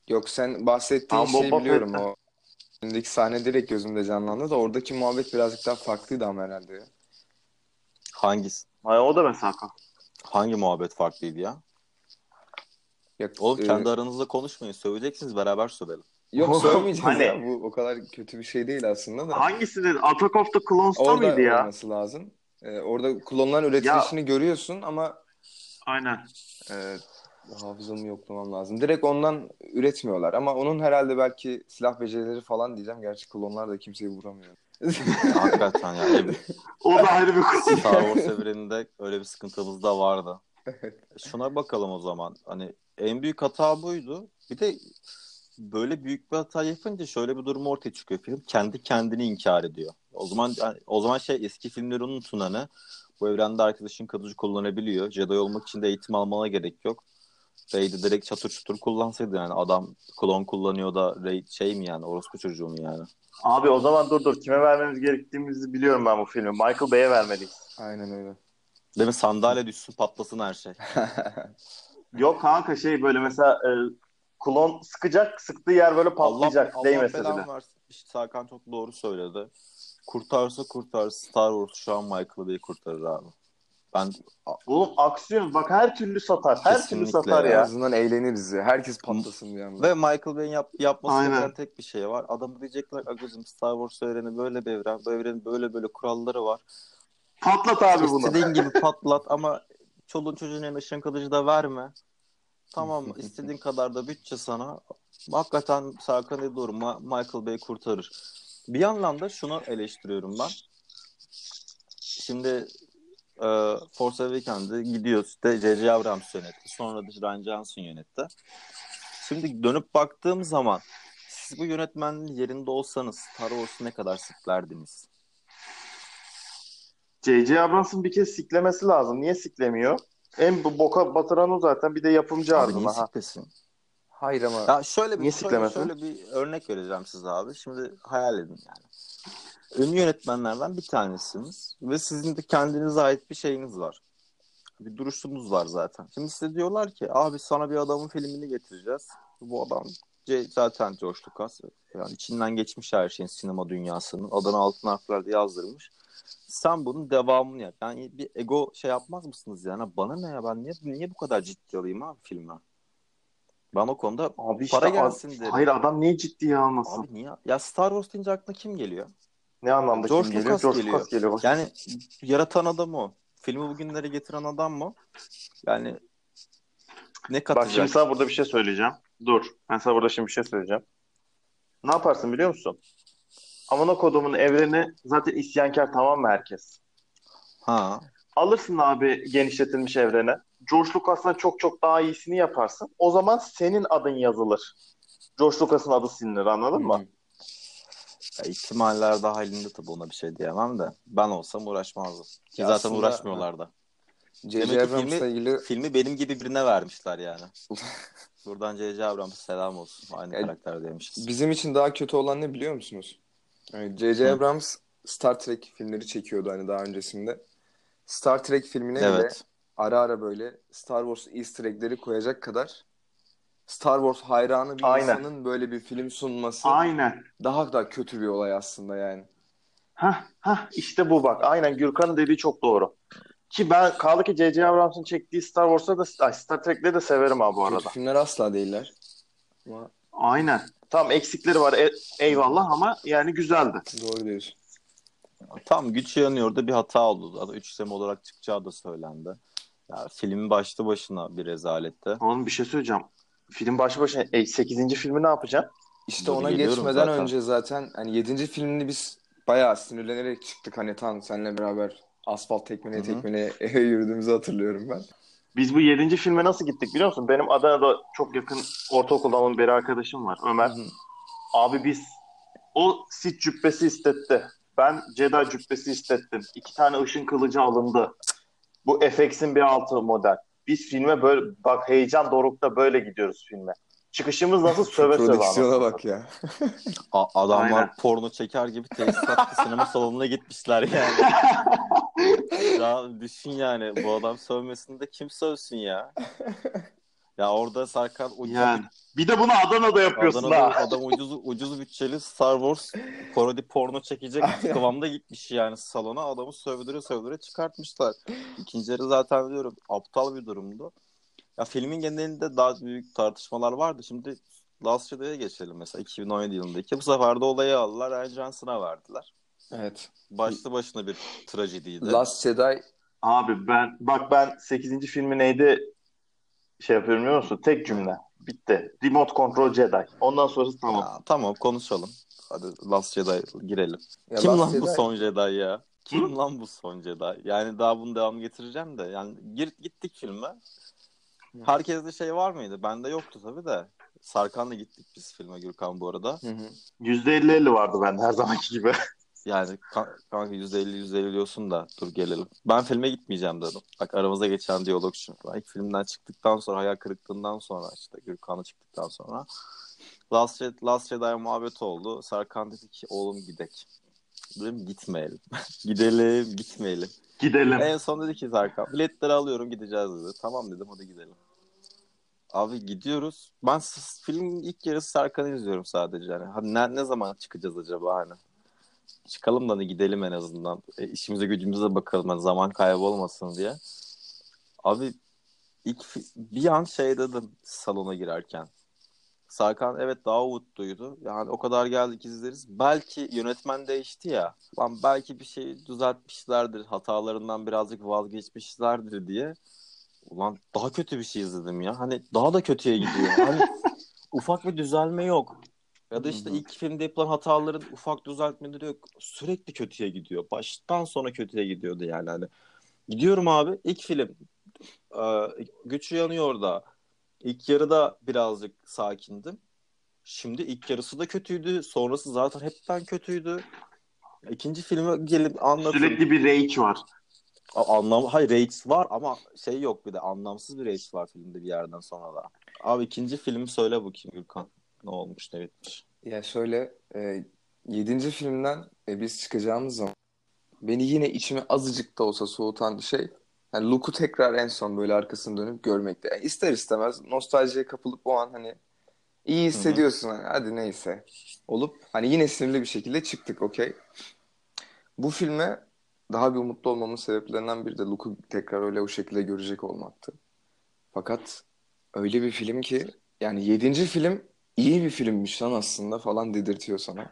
Yok sen bahsettiğin Ama şeyi Boba biliyorum Fett'ten- o. Öndeki sahne direkt gözümde canlandı da oradaki muhabbet birazcık daha farklıydı ama herhalde ya. Hangisi? Ay, o da mesela. Hangi muhabbet farklıydı ya? Yok, Oğlum e, kendi aranızda konuşmayın. Söyleyeceksiniz beraber söyleyelim. yok söylemeyeceğiz Hani- ya. Bu o kadar kötü bir şey değil aslında da. Hangisi dedi? Attack of the Clones'ta Orada mıydı ya? olması lazım. E, orada klonların üretilişini görüyorsun ama Aynen. e, hafızamı yoklamam lazım. Direkt ondan üretmiyorlar ama onun herhalde belki silah becerileri falan diyeceğim. Gerçi klonlar da kimseyi vuramıyor. Hakikaten ya. Ev- O da ayrı bir konu. Star Wars evreninde öyle bir sıkıntımız da vardı. Şuna bakalım o zaman. Hani en büyük hata buydu. Bir de böyle büyük bir hata yapınca şöyle bir durum ortaya çıkıyor. Film kendi kendini inkar ediyor. O zaman o zaman şey eski filmleri unutun hani. Bu evrende arkadaşın kılıcı kullanabiliyor. Jedi olmak için de eğitim almana gerek yok. Rey'de direkt çatır çutur kullansaydı yani. Adam klon kullanıyor da Rey şey mi yani? Orospu çocuğu mu yani? Abi o zaman dur dur. Kime vermemiz gerektiğimizi biliyorum ben bu filmi. Michael Bay'e vermeliyiz. Aynen öyle. Değil mi? Sandalye düşsün patlasın her şey. Yok kanka şey böyle mesela e, klon sıkacak, sıktığı yer böyle patlayacak. Allah, Allah belanı versin. İşte Serkan çok doğru söyledi. Kurtarsa kurtar Star Wars şu an Michael Bay kurtarır abi. Ben Oğlum aksiyon bak her türlü satar. Her türlü Kesinlikle satar ya. En azından eğleniriz ya. Herkes patlasın bir anda. ve Michael Bay'in yap, yapması Aynen. gereken tek bir şey var. Adam diyecekler Agacım Star Wars evreni böyle bir evren. Bu evrenin böyle böyle kuralları var. Patlat abi bunu. İstediğin gibi patlat ama çoluğun çocuğun eline ışın kılıcı da verme. Tamam? İstediğin kadar da bütçe sana. Hakikaten Serkan doğru. Ma- Michael Bay kurtarır. Bir yandan da şunu eleştiriyorum ben. Şimdi e, Force Awaken'de gidiyor işte J.J. Abrams yönetti. Sonra da Rian Johnson yönetti. Şimdi dönüp baktığım zaman siz bu yönetmenin yerinde olsanız Star Wars'u ne kadar siklerdiniz? J.J. Abrams'ın bir kez siklemesi lazım. Niye siklemiyor? En bu boka batıran o zaten. Bir de yapımcı Abi niye. Ha. siklesin? Hayır ama Ya şöyle bir Niye şöyle, siklemesin? şöyle bir örnek vereceğim size abi. Şimdi hayal edin yani. Ünlü yönetmenlerden bir tanesiniz ve sizin de kendinize ait bir şeyiniz var. Bir duruşunuz var zaten. Şimdi size diyorlar ki abi sana bir adamın filmini getireceğiz. Bu adam C- zaten George Lucas. Yani içinden geçmiş her şeyin sinema dünyasının. Adını altın harflerle yazdırmış. Sen bunun devamını yap. Yani bir ego şey yapmaz mısınız yani? Bana ne ya ben niye, niye bu kadar ciddi alayım abi filme? Ben o konuda Abi işte para gelsin derim. Hayır adam niye ciddiye almasın? Abi niye? Ya Star Wars deyince aklına kim geliyor? Ne anlamda George kim geliyor? Lucas George geliyor. Lucas geliyor. Bak. Yani yaratan adam o. Filmi bugünlere getiren adam mı? Yani ne Bak katacak? şimdi sana burada bir şey söyleyeceğim. Dur. Ben sana burada şimdi bir şey söyleyeceğim. Ne yaparsın biliyor musun? Amına kodumun evreni zaten isyankar tamam mı herkes? Ha. Alırsın abi genişletilmiş evrene. George Lucas'tan çok çok daha iyisini yaparsın. O zaman senin adın yazılır. George Lucas'ın adı silinir anladın mı? Ya ihtimaller dahilinde tabii ona bir şey diyemem de. Ben olsam uğraşmazdım. Ki zaten aslında- uğraşmıyorlar da. Demek J.J. ki Abrams'la filmi- ilgili Filmi benim gibi birine vermişler yani. Buradan C.C. Abrams'a selam olsun. Aynı Ya- karakter demişiz. bizim için daha kötü olan ne biliyor musunuz? Yani J.J. Hı. Abrams Star Trek filmleri çekiyordu hani daha öncesinde. Star Trek filmine bile Evet. ara ara böyle Star Wars easter egg'leri koyacak kadar Star Wars hayranı bir Aynen. insanın böyle bir film sunması Aynen. daha da kötü bir olay aslında yani. Hah, hah işte bu bak. Aynen Gürkan'ın dediği çok doğru. Ki ben kaldı ki J.J. Abrams'ın çektiği Star Wars'ta da ay, Star Trek'leri de severim ha bu Kötü arada. filmler asla değiller. Ama Aynen. Tamam eksikleri var e- eyvallah ama yani güzeldi. doğru diyorsun. Tam güç yanıyordu bir hata oldu. Zaten 3 sene olarak çıkacağı da söylendi. Ya, filmin başlı başına bir rezalette. Oğlum bir şey söyleyeceğim. Film başı başına e, 8. filmi ne yapacaksın? İşte Dur, ona geçmeden zaten. önce zaten hani 7. filmini biz bayağı sinirlenerek çıktık hani tam seninle beraber asfalt tekmeleye Hı hı. tekmeleye eve yürüdüğümüzü hatırlıyorum ben. Biz bu 7. filme nasıl gittik biliyor musun? Benim Adana'da çok yakın ortaokuldan bir arkadaşım var Ömer. Hı. Abi biz o sit cübbesi istetti. Ben Jedi cübbesi istettim. İki tane ışın kılıcı alındı. Bu FX'in bir altı model. Biz filme böyle bak heyecan dorukta böyle gidiyoruz filme. Çıkışımız nasıl söve söve Prodüksiyona bak ya. A- adamlar Aynen. porno çeker gibi tesisatta sinema salonuna gitmişler yani. ya düşün yani bu adam sövmesinde kim sövsün ya? Ya orada Serkan ucuz Yani. Bir de bunu Adana'da yapıyorsun Adana'da ha. adam ucuz ucuz bütçeli Star Wars parodi porno çekecek kıvamda gitmiş yani salona adamı sövdüre sövdüre çıkartmışlar. İkinci yarı zaten diyorum aptal bir durumdu. Ya filmin genelinde daha büyük tartışmalar vardı. Şimdi Last Jedi'ye geçelim mesela 2017 yılındaki. Bu sefer de olayı aldılar. Ryan Johnson'a verdiler. Evet. Başlı başına bir trajediydi. Last Jedi Abi ben bak ben 8. filmi neydi şey yapıyorum biliyor musun? Tek cümle. Bitti. Remote Control Jedi. Ondan sonrası tamam. Ya, tamam konuşalım. Hadi Last Jedi girelim. ya Kim Last lan bu Jedi- son Jedi ya? Kim lan bu son Jedi? Yani daha bunu devam getireceğim de. Yani gir, gittik filme. Herkeste şey var mıydı? Bende yoktu tabii de. Sarkan'la gittik biz filme Gürkan bu arada. Hı hı. %50-50 vardı bende her zamanki gibi. Yani kan- kanka %50 %50 diyorsun da dur gelelim. Ben filme gitmeyeceğim dedim. Bak aramıza geçen diyalog şu. İlk filmden çıktıktan sonra hayal kırıklığından sonra işte Gürkan'la çıktıktan sonra Last, Jedi, Last Jedi muhabbet oldu. Serkan dedi ki oğlum gidek. Dedim gitmeyelim. Gidelim gitmeyelim. Gidelim. En son dedi ki Serkan biletleri alıyorum gideceğiz dedi. Tamam dedim hadi gidelim. Abi gidiyoruz. Ben filmin ilk yarısı Serkan'ı izliyorum sadece. Yani. Hadi ne, ne zaman çıkacağız acaba hani? Çıkalım da hani gidelim en azından. E, işimize gücümüze bakalım hani zaman kaybı olmasın diye. Abi ilk bir an şey dedim salona girerken. Sarkan evet daha umutluydu. Yani o kadar geldik izleriz. Belki yönetmen değişti ya. Lan belki bir şey düzeltmişlerdir. Hatalarından birazcık vazgeçmişlerdir diye. Ulan daha kötü bir şey izledim ya. Hani daha da kötüye gidiyor. Hani ufak bir düzelme yok. Ya da işte Hı hı. ilk filmde yapılan hataların ufak düzeltmeleri yok. Sürekli kötüye gidiyor. Baştan sona kötüye gidiyordu yani. Hani gidiyorum abi ilk film e, güç yanıyor da ilk yarıda birazcık sakindim. Şimdi ilk yarısı da kötüydü. Sonrası zaten hepten kötüydü. İkinci filme gelip anlatın. Sürekli bir rage var. A- Anlam hayır rage var ama şey yok bir de anlamsız bir rage var filmde bir yerden sonra da. Abi ikinci filmi söyle bakayım Gürkan. Ne olmuş ne bitmiş. Ya şöyle e, 7. filmden e, biz çıkacağımız zaman beni yine içime azıcık da olsa soğutan şey yani Luke'u tekrar en son böyle arkasını dönüp görmekte. Yani ister istemez nostaljiye kapılıp o an hani iyi hissediyorsun hani hadi neyse olup hani yine sinirli bir şekilde çıktık okey. Bu filme daha bir umutlu olmamın sebeplerinden biri de Luke'u tekrar öyle o şekilde görecek olmaktı. Fakat öyle bir film ki yani 7. film iyi bir filmmiş lan aslında falan dedirtiyor sana.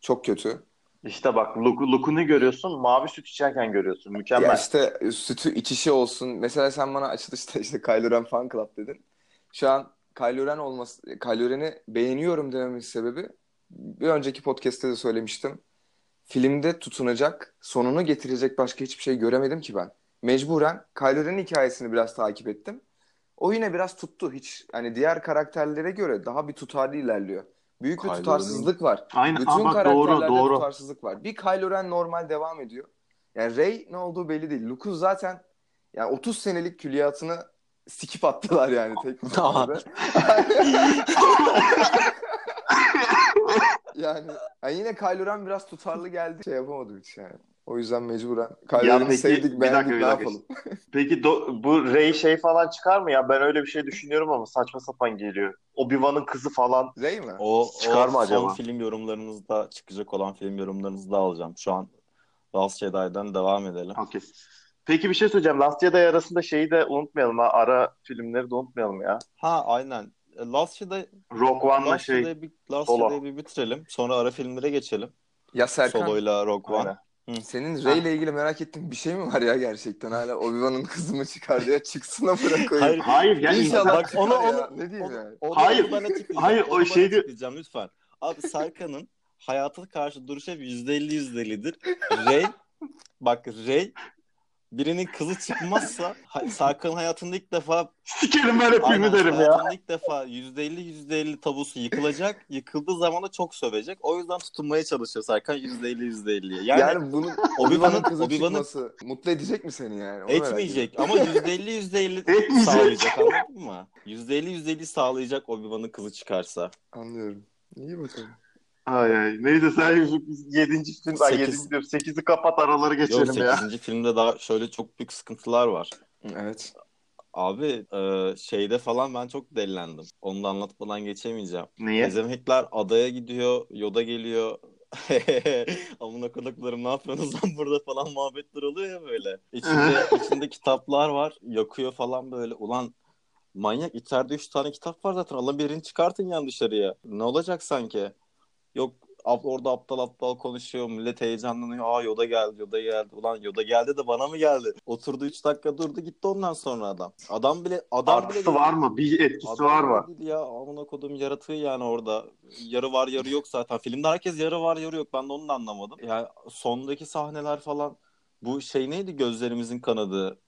Çok kötü. İşte bak Luke, Luke'u ne görüyorsun? Mavi süt içerken görüyorsun. Mükemmel. Ya işte e, sütü içişi olsun. Mesela sen bana açılışta işte Kylo Ren Fan Club dedin. Şu an Kylo Ren olması, Kylo Ren'i beğeniyorum dememin sebebi bir önceki podcast'te de söylemiştim. Filmde tutunacak, sonunu getirecek başka hiçbir şey göremedim ki ben. Mecburen Kylo Ren'in hikayesini biraz takip ettim. O yine biraz tuttu. Hiç hani diğer karakterlere göre daha bir tutarlı ilerliyor. Büyük bir Kylo tutarsızlık var. Aynen. Bütün Aa, bak karakterlerde doğru doğru. tutarsızlık var. Bir Kylo Ren normal devam ediyor. Yani Rey ne olduğu belli değil. Luke'un zaten yani 30 senelik külliyatını sikip attılar yani tek bir yani, yani yine Kylo Ren biraz tutarlı geldi. Şey yapamadım hiç yani. O yüzden mecburen peki, sevdik bir beğendik ne yapalım. Peki do- bu Rey şey falan çıkar mı ya? Ben öyle bir şey düşünüyorum ama saçma sapan geliyor. Obi-Wan'ın kızı falan. Rey mi? O, Çıkar o mı acaba? son film yorumlarınızda çıkacak olan film yorumlarınızda alacağım. Şu an Last Jedi'den devam edelim. Okey. Peki bir şey söyleyeceğim. Last Jedi arasında şeyi de unutmayalım ha. Ara filmleri de unutmayalım ya. Ha aynen. E, Last Jedi, Rogue One'la şey. Bir, Last Solo. Jedi'yi bir bitirelim. Sonra ara filmlere geçelim. Ya Serkan Solo'yla Rogue One. Aynen. Senin Rey ile ilgili merak ettiğin bir şey mi var ya gerçekten hala Obi-Wan'ın kızı mı çıkar diye çıksın amına koyayım. Hayır, Hayır yani İnşallah Bak, çıkar onu- ya. onu- Ne diyeyim Onu- yani? onu Hayır. Hayır, o Onu şeydi- açıklayacağım lütfen. Abi Serkan'ın hayata karşı duruşu hep %50 %50'dir. Rey bak Rey birinin kızı çıkmazsa Serkan'ın hayatında ilk defa Sikerim ben hep filmi derim ya. ilk defa %50 %50 tabusu yıkılacak. Yıkıldığı zaman da çok sövecek. O yüzden tutunmaya çalışıyor Serkan %50 %50'ye. Yani, Yani, bunun Obi-Wan'ın- kızı Obi-Wan'ın- çıkması mutlu edecek mi seni yani? Onu Etmeyecek ama %50 %50 Etmeyecek. sağlayacak anladın mı? %50 %50 sağlayacak Obi-Wan'ın kızı çıkarsa. Anlıyorum. İyi bakalım. Ay ay. Neyse sen 7. film, Sekiz. 7. diyorum. 8'i kapat araları Yok geçelim ya. 8. filmde daha şöyle çok büyük sıkıntılar var. Evet. Abi e, şeyde falan ben çok delilendim. Onu da anlatmadan geçemeyeceğim. Niye? Ezemekler adaya gidiyor, Yoda geliyor. Amına koduklarım ne yapıyorsunuz lan burada falan muhabbetler oluyor ya böyle. İçinde, içinde kitaplar var. Yakıyor falan böyle. Ulan manyak içeride üç tane kitap var zaten. Allah birini çıkartın yani dışarıya. Ne olacak sanki? Yok orada aptal aptal konuşuyor. Millet heyecanlanıyor. Aa Yoda geldi, Yoda geldi. Ulan Yoda geldi de bana mı geldi? Oturdu 3 dakika durdu gitti ondan sonra adam. Adam bile adam bile Artısı değil. var mı? Bir etkisi Adam var bile mı? ya amına kodum yaratığı yani orada. Yarı var yarı yok zaten. Filmde herkes yarı var yarı yok. Ben de onu da anlamadım. Yani sondaki sahneler falan bu şey neydi gözlerimizin kanadı.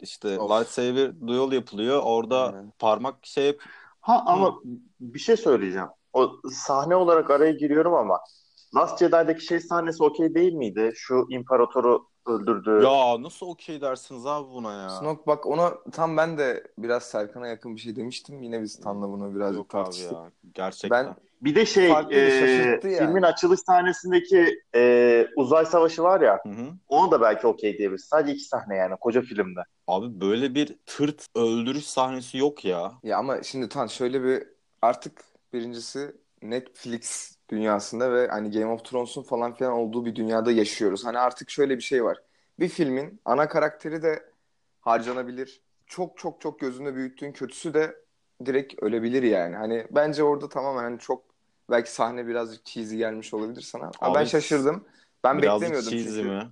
İşte Of. lightsaber duel yapılıyor. Orada Aynen. parmak şey yap- Ha ama bir şey söyleyeceğim. O sahne olarak araya giriyorum ama Last Jedi'deki şey sahnesi okey değil miydi? Şu imparatoru öldürdü. Ya nasıl okey dersiniz abi buna ya? Snoke bak ona tam ben de biraz Serkan'a yakın bir şey demiştim. Yine biz Tan'la bunu birazcık Yok abi tartıştık. ya. Gerçekten. Ben Bir de şey Farklı e, yani. filmin açılış sahnesindeki e, uzay savaşı var ya Hı hı. onu da belki okey diyebiliriz. Sadece iki sahne yani koca filmde. Abi böyle bir tırt öldürüş sahnesi yok ya. ya ama şimdi Tan şöyle bir artık birincisi Netflix dünyasında ve hani Game of Thrones'un falan filan olduğu bir dünyada yaşıyoruz. Hani artık şöyle bir şey var. Bir filmin ana karakteri de harcanabilir. Çok çok çok gözünde büyüttüğün kötüsü de direkt ölebilir yani. Hani bence orada tamamen hani çok belki sahne birazcık cheesy gelmiş olabilir sana. Ama ben Abi, şaşırdım. Ben beklemiyordum cheesy çünkü. mi?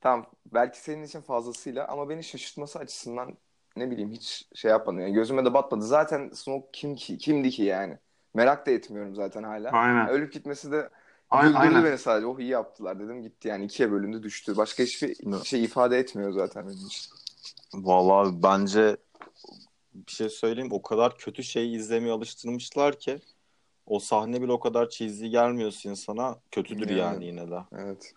Tamam belki senin için fazlasıyla ama beni şaşırtması açısından ne bileyim hiç şey yapmadı. Yani gözüme de batmadı. Zaten Snoke kim ki? Kimdi ki yani? Merak da etmiyorum zaten hala. Aynen. Ölüp gitmesi de Aynen, beni sadece. Oh iyi yaptılar dedim. Gitti yani ikiye bölündü düştü. Başka hiçbir Evet. şey ifade etmiyor zaten benim için. Vallahi bence bir şey söyleyeyim o kadar kötü şey izlemeye alıştırmışlar ki o sahne bile o kadar cheesy gelmiyorsa insana kötüdür Yani. yani yine de. Evet.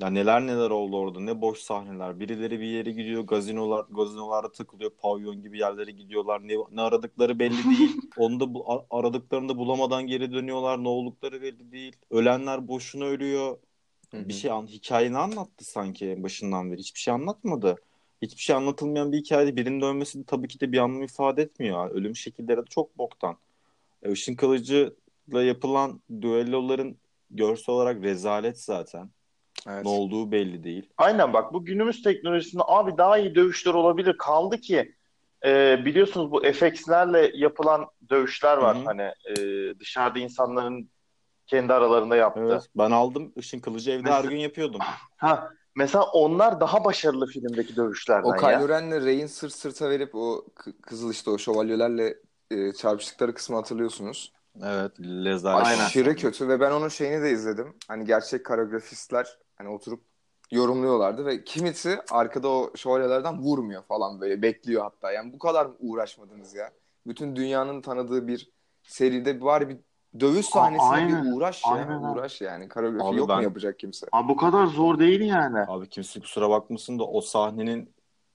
Ya neler neler oldu orada ne boş sahneler. Birileri bir yere gidiyor gazinolar gazinolarda takılıyor pavyon gibi yerlere gidiyorlar. Ne, ne aradıkları belli değil. Onu da bu, aradıklarını da bulamadan geri dönüyorlar. Ne oldukları belli değil. Ölenler boşuna ölüyor. Hı hı. Bir şey an hikayeni anlattı sanki başından beri. Hiçbir şey anlatmadı. Hiçbir şey anlatılmayan bir hikayede birinin ölmesi de tabii ki de bir anlam ifade etmiyor. Ölüm şekilleri de çok boktan. E, Işın Kılıcı'la yapılan düelloların görsel olarak rezalet zaten. Evet. Ne olduğu belli değil. Aynen bak bu günümüz teknolojisinde abi daha iyi dövüşler olabilir. Kaldı ki e, biliyorsunuz bu FX'lerle yapılan dövüşler var. Hı hı. Hani e, dışarıda insanların kendi aralarında yaptığı. Evet. Ben aldım Işın Kılıcı evde Mesela- her gün yapıyordum. Ha mesela onlar daha başarılı filmdeki dövüşlerden O ya. Kylo Ren'le Rey'in sırt sırta verip o k- kızıl işte o şövalyelerle e, çarpıştıkları kısmı hatırlıyorsunuz. Evet. Lezalet. Aynen. Aşırı kötü ve ben onun şeyini de izledim. Hani gerçek koreografistler hani oturup yorumluyorlardı ve kimisi arkada o şövalyelerden vurmuyor falan böyle bekliyor hatta. Yani bu kadar mı uğraşmadınız ya? Bütün dünyanın tanıdığı bir seride var bir dövüş sahnesine bir uğraş ya. Aynen. Uğraş yani. Koreografi Abi yok ben- mu yapacak kimse? Abi bu kadar zor değil yani. Abi kimse kusura bakmasın da o sahnenin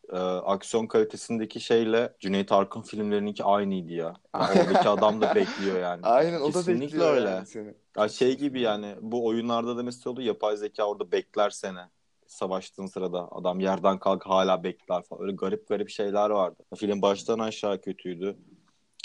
e, aksiyon kalitesindeki şeyle Cüneyt Arkın filmlerininki aynıydı ya. Yani oradaki adam da bekliyor yani. Aynen o da Kesinlikle bekliyor öyle. yani seni. Ya şey gibi yani bu oyunlarda da mesela oluyor yapay zeka orada bekler seni. Savaştığın sırada adam yerden kalk hala bekler falan. Öyle garip garip şeyler vardı. Film baştan aşağı kötüydü.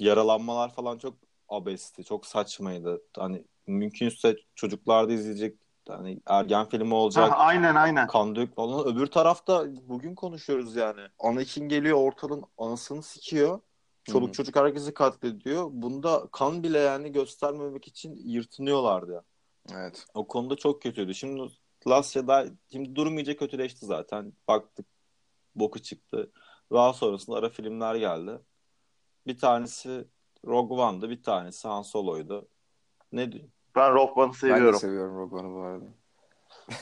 Yaralanmalar falan çok abesti, çok saçmaydı. Hani mümkünse çocuklar da izleyecek hani ergen filmi olacak. Ha, aynen aynen. kan dök falan. Öbür tarafta bugün konuşuyoruz yani. Anakin geliyor ortalığın anasını sikiyor. Çoluk çocuk herkesi katlediyor. Bunda kan bile yani göstermemek için yırtınıyorlardı. Evet. O konuda çok kötüydü. Şimdi Last Jedi şimdi durum iyice kötüleşti zaten. Baktık boku çıktı. Daha sonrasında ara filmler geldi. Bir tanesi Rogue One'dı, bir tanesi Han Solo'ydu. Ne diyor? Ben Rock One'ı Ben de seviyorum. seviyorum Rogue One'u bu arada.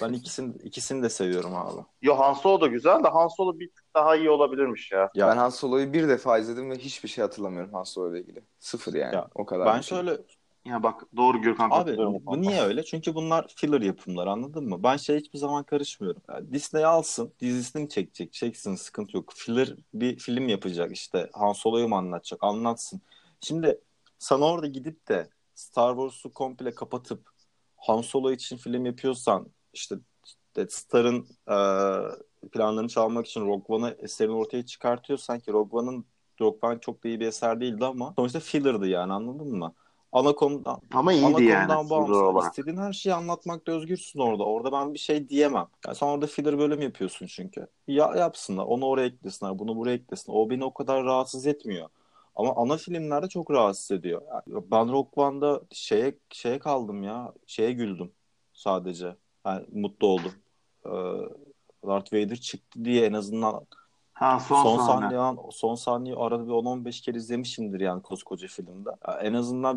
Ben ikisini ikisini de seviyorum abi. Yo Han Solo da güzel de Han Solo bir tık daha iyi olabilirmiş ya. Ya Ben Han Solo'yu bir defa izledim ve hiçbir şey hatırlamıyorum Han Solo ile ilgili. Sıfır yani. Ya, o kadar. ben şey. şöyle Ya bak doğru Gürkan Abi bu niye öyle? Çünkü bunlar filler yapımlar anladın mı? Ben şey hiçbir zaman karışmıyorum. Yani Disney alsın, dizisini çekecek? Çeksin, sıkıntı yok. Filler bir film yapacak işte. Han Solo'yu mu anlatacak? Anlatsın. Şimdi sana orada gidip de Star Wars'u komple kapatıp Han Solo için film yapıyorsan işte Death Star'ın e, planlarını çalmak için Rogue One'ı eserini ortaya çıkartıyorsan ki Rogue One'ın Rogue One çok da iyi bir eser değildi ama sonuçta filler'dı yani anladın mı? Ana konudan Ama Ana iyiydi yani. konudan bağımsız. olarak. İstediğin her şeyi anlatmakta özgürsün orada. Orada ben bir şey diyemem. Yani sen orada filler bölüm yapıyorsun çünkü. Ya yapsınlar. Onu oraya eklesinler. Bunu buraya eklesinler. O beni o kadar rahatsız etmiyor. Ama ana filmlerde çok rahatsız ediyor. Yani ben Rock One'da şeye, şeye kaldım ya. Şeye güldüm sadece. Yani mutlu oldum. Ee, Darth Vader çıktı diye en azından Ha son, son sahne. sahne yani son sahneyi arada bir 10-15 kere izlemişimdir yani koskoca filmde. Ya en azından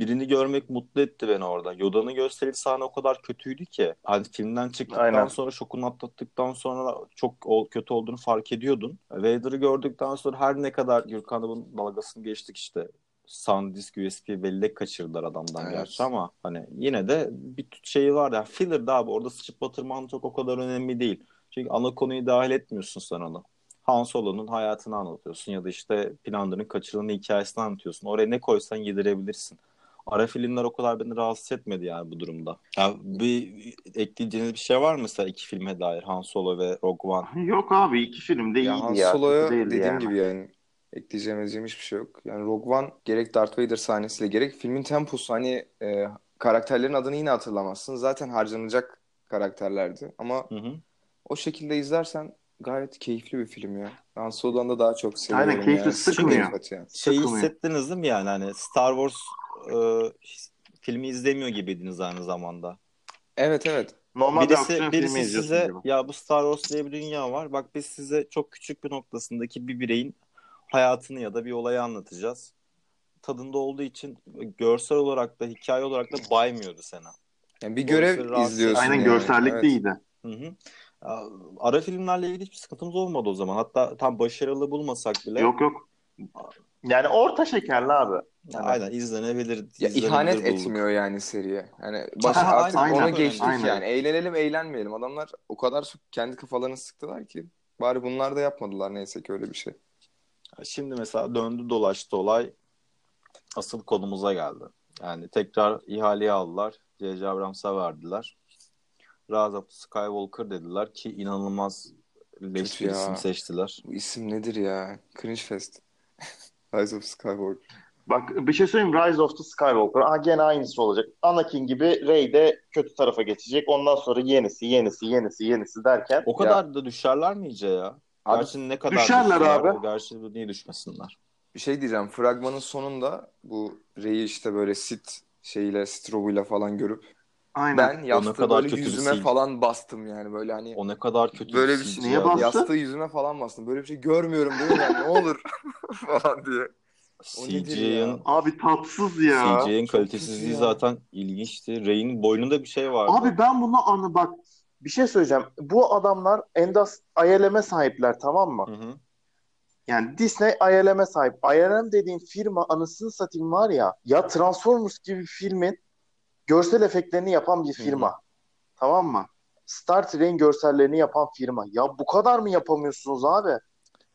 birini görmek mutlu etti beni orada. Yoda'nın gösterili sahne o kadar kötüydü ki. Hani filmden çıktıktan Aynen. sonra şokunu atlattıktan sonra çok kötü olduğunu fark ediyordun. Vader'ı gördükten sonra her ne kadar Gürkan'ın dalgasını geçtik işte. SanDisk USB bellek kaçırdılar adamdan Evet. gerçi ama hani yine de bir şeyi var ya filler abi orada sıçıp batırman çok o kadar önemli değil. Çünkü ana konuyu dahil etmiyorsun sen onu. Han Solo'nun hayatını anlatıyorsun ya da işte Plander'ın kaçırılan hikayesini anlatıyorsun. Oraya ne koysan yedirebilirsin. Ara filmler o kadar beni rahatsız etmedi yani bu durumda. Ya bir ekleyeceğiniz bir şey var mı mesela iki filme dair Han Solo ve Rogue One? Yok abi iki film de Ya iyiydi Han ya. Solo'ya Kötü değildi dediğim yani. gibi yani ekleyeceğim edeceğim hiçbir şey yok. Yani Rogue One gerek Darth Vader sahnesiyle gerek filmin temposu hani e, karakterlerin adını yine hatırlamazsın. Zaten harcanacak karakterlerdi. Ama Hı hı. o şekilde izlersen gayet keyifli bir film ya. Ben Solo'dan da daha çok seviyorum. Aynen, keyifli, yani. sıkmıyor. Çünkü- yani. Şeyi Sıkılmıyor. hissettiniz değil mi yani hani Star Wars e, filmi izlemiyor gibiydiniz aynı zamanda. Evet evet. Normal bir birisi birisi size gibi. ya bu Star Wars diye bir dünya var. Bak biz size çok küçük bir noktasındaki bir bireyin hayatını ya da bir olayı anlatacağız. Tadında olduğu için görsel olarak da hikaye olarak da baymıyordu seni. Yani bir görev izliyorsun. Aynen yani. görsellik Evet. de iyiydi. Hı hı. Ara filmlerle ilgili hiçbir sıkıntımız olmadı o zaman. Hatta tam başarılı bulmasak bile. Yok yok. Yani orta şekerli abi. Ya, aynen izlenebilir. Ya izlenebilir ihanet bulduk. etmiyor yani seriye. Hani baş, Aha, artık aynen, onu aynen, geçtik aynen. yani. Eğlenelim eğlenmeyelim. Adamlar o kadar çok kendi kafalarını sıktılar ki. Bari bunlar da yapmadılar neyse ki öyle bir şey. Şimdi mesela döndü dolaştı olay asıl konumuza geldi. Yani tekrar ihaleyi aldılar. J.J. Abrams'a verdiler. Rise of Skywalker dediler ki inanılmaz leş bir ya. isim seçtiler. Bu isim nedir ya? Cringe Fest. Rise of Skywalker. Bak bir şey söyleyeyim? Rise of the Skywalker. Aa, gene aynısı olacak. Anakin gibi Rey de kötü tarafa geçecek. Ondan sonra yenisi, yenisi, yenisi, yenisi derken. O kadar da düşerler mi iyice ya? Abi Gerçi ne kadar düşerler abi. Gerçi niye düşmesinler? bir şey diyeceğim. Fragmanın sonunda bu Rey'i işte böyle sit şeyiyle, strobuyla falan görüp Aynen. ben yastığı kadar böyle yüzüme scene. falan bastım yani böyle hani O ne kadar kötü böyle bir şey. Niye bastı? Yastığı yüzüme falan bastım. Böyle bir şey görmüyorum değil mi ben? Ne olur falan diye. Ya? Abi tatsız ya. Çok kalitesizliği ya. zaten ilginçti. Rey'in boynunda bir şey vardı. Abi ben bunu anı bak bir şey söyleyeceğim. Bu adamlar Endas ILM'e sahipler tamam mı? Hı hı. Yani Disney ILM'e sahip. ILM dediğin firma anasını satayım var ya ya Transformers gibi filmin görsel efektlerini yapan bir firma. Tamam mı? Star Trek'in görsellerini yapan firma. Ya bu kadar mı yapamıyorsunuz abi?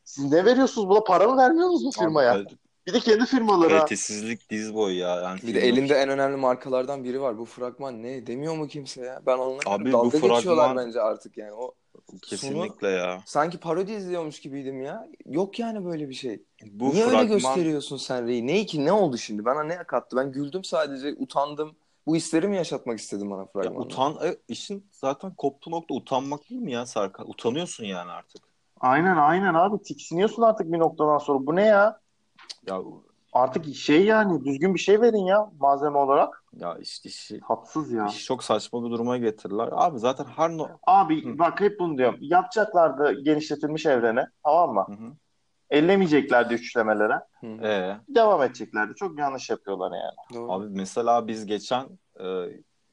Siz ne veriyorsunuz? Buna para mı vermiyorsunuz bu firmaya? Abi, Bir de kendi firmaları. Kalitesizlik diz boyu ya. Yani Bir de elinde en önemli markalardan biri var. Bu fragman ne demiyor mu kimse ya? Ben onları Abi bu dalga geçiyorlar fragman- bence artık yani. O Kesinlikle ya. sanki parodi izliyormuş gibiydim ya. Yok yani böyle bir şey. Bu Niye öyle fragman gösteriyorsun sen Rey'i? Ne ki ne oldu şimdi? Bana ne kattı? Ben güldüm sadece, utandım. Bu hisleri mi yaşatmak istedim bana ya fragmanda? utan e, işin zaten koptuğu nokta utanmak değil mi ya Serkan? Utanıyorsun yani artık. Aynen aynen abi. Tiksiniyorsun artık bir noktadan sonra. Bu ne ya? Ya Artık şey yani düzgün bir şey verin ya malzeme olarak. ya işte işi, Tatsız ya. işi çok saçma bir duruma getirdiler. Abi zaten her no Abi Hı. bak hep bunu diyorum. Yapacaklardı genişletilmiş evrene. Tamam mı? Hı hı. Ellemeyeceklerdi üçlemelere. Hı hı. Ee, Devam edeceklerdi. Çok yanlış yapıyorlar yani. Doğru. abi mesela biz geçen e,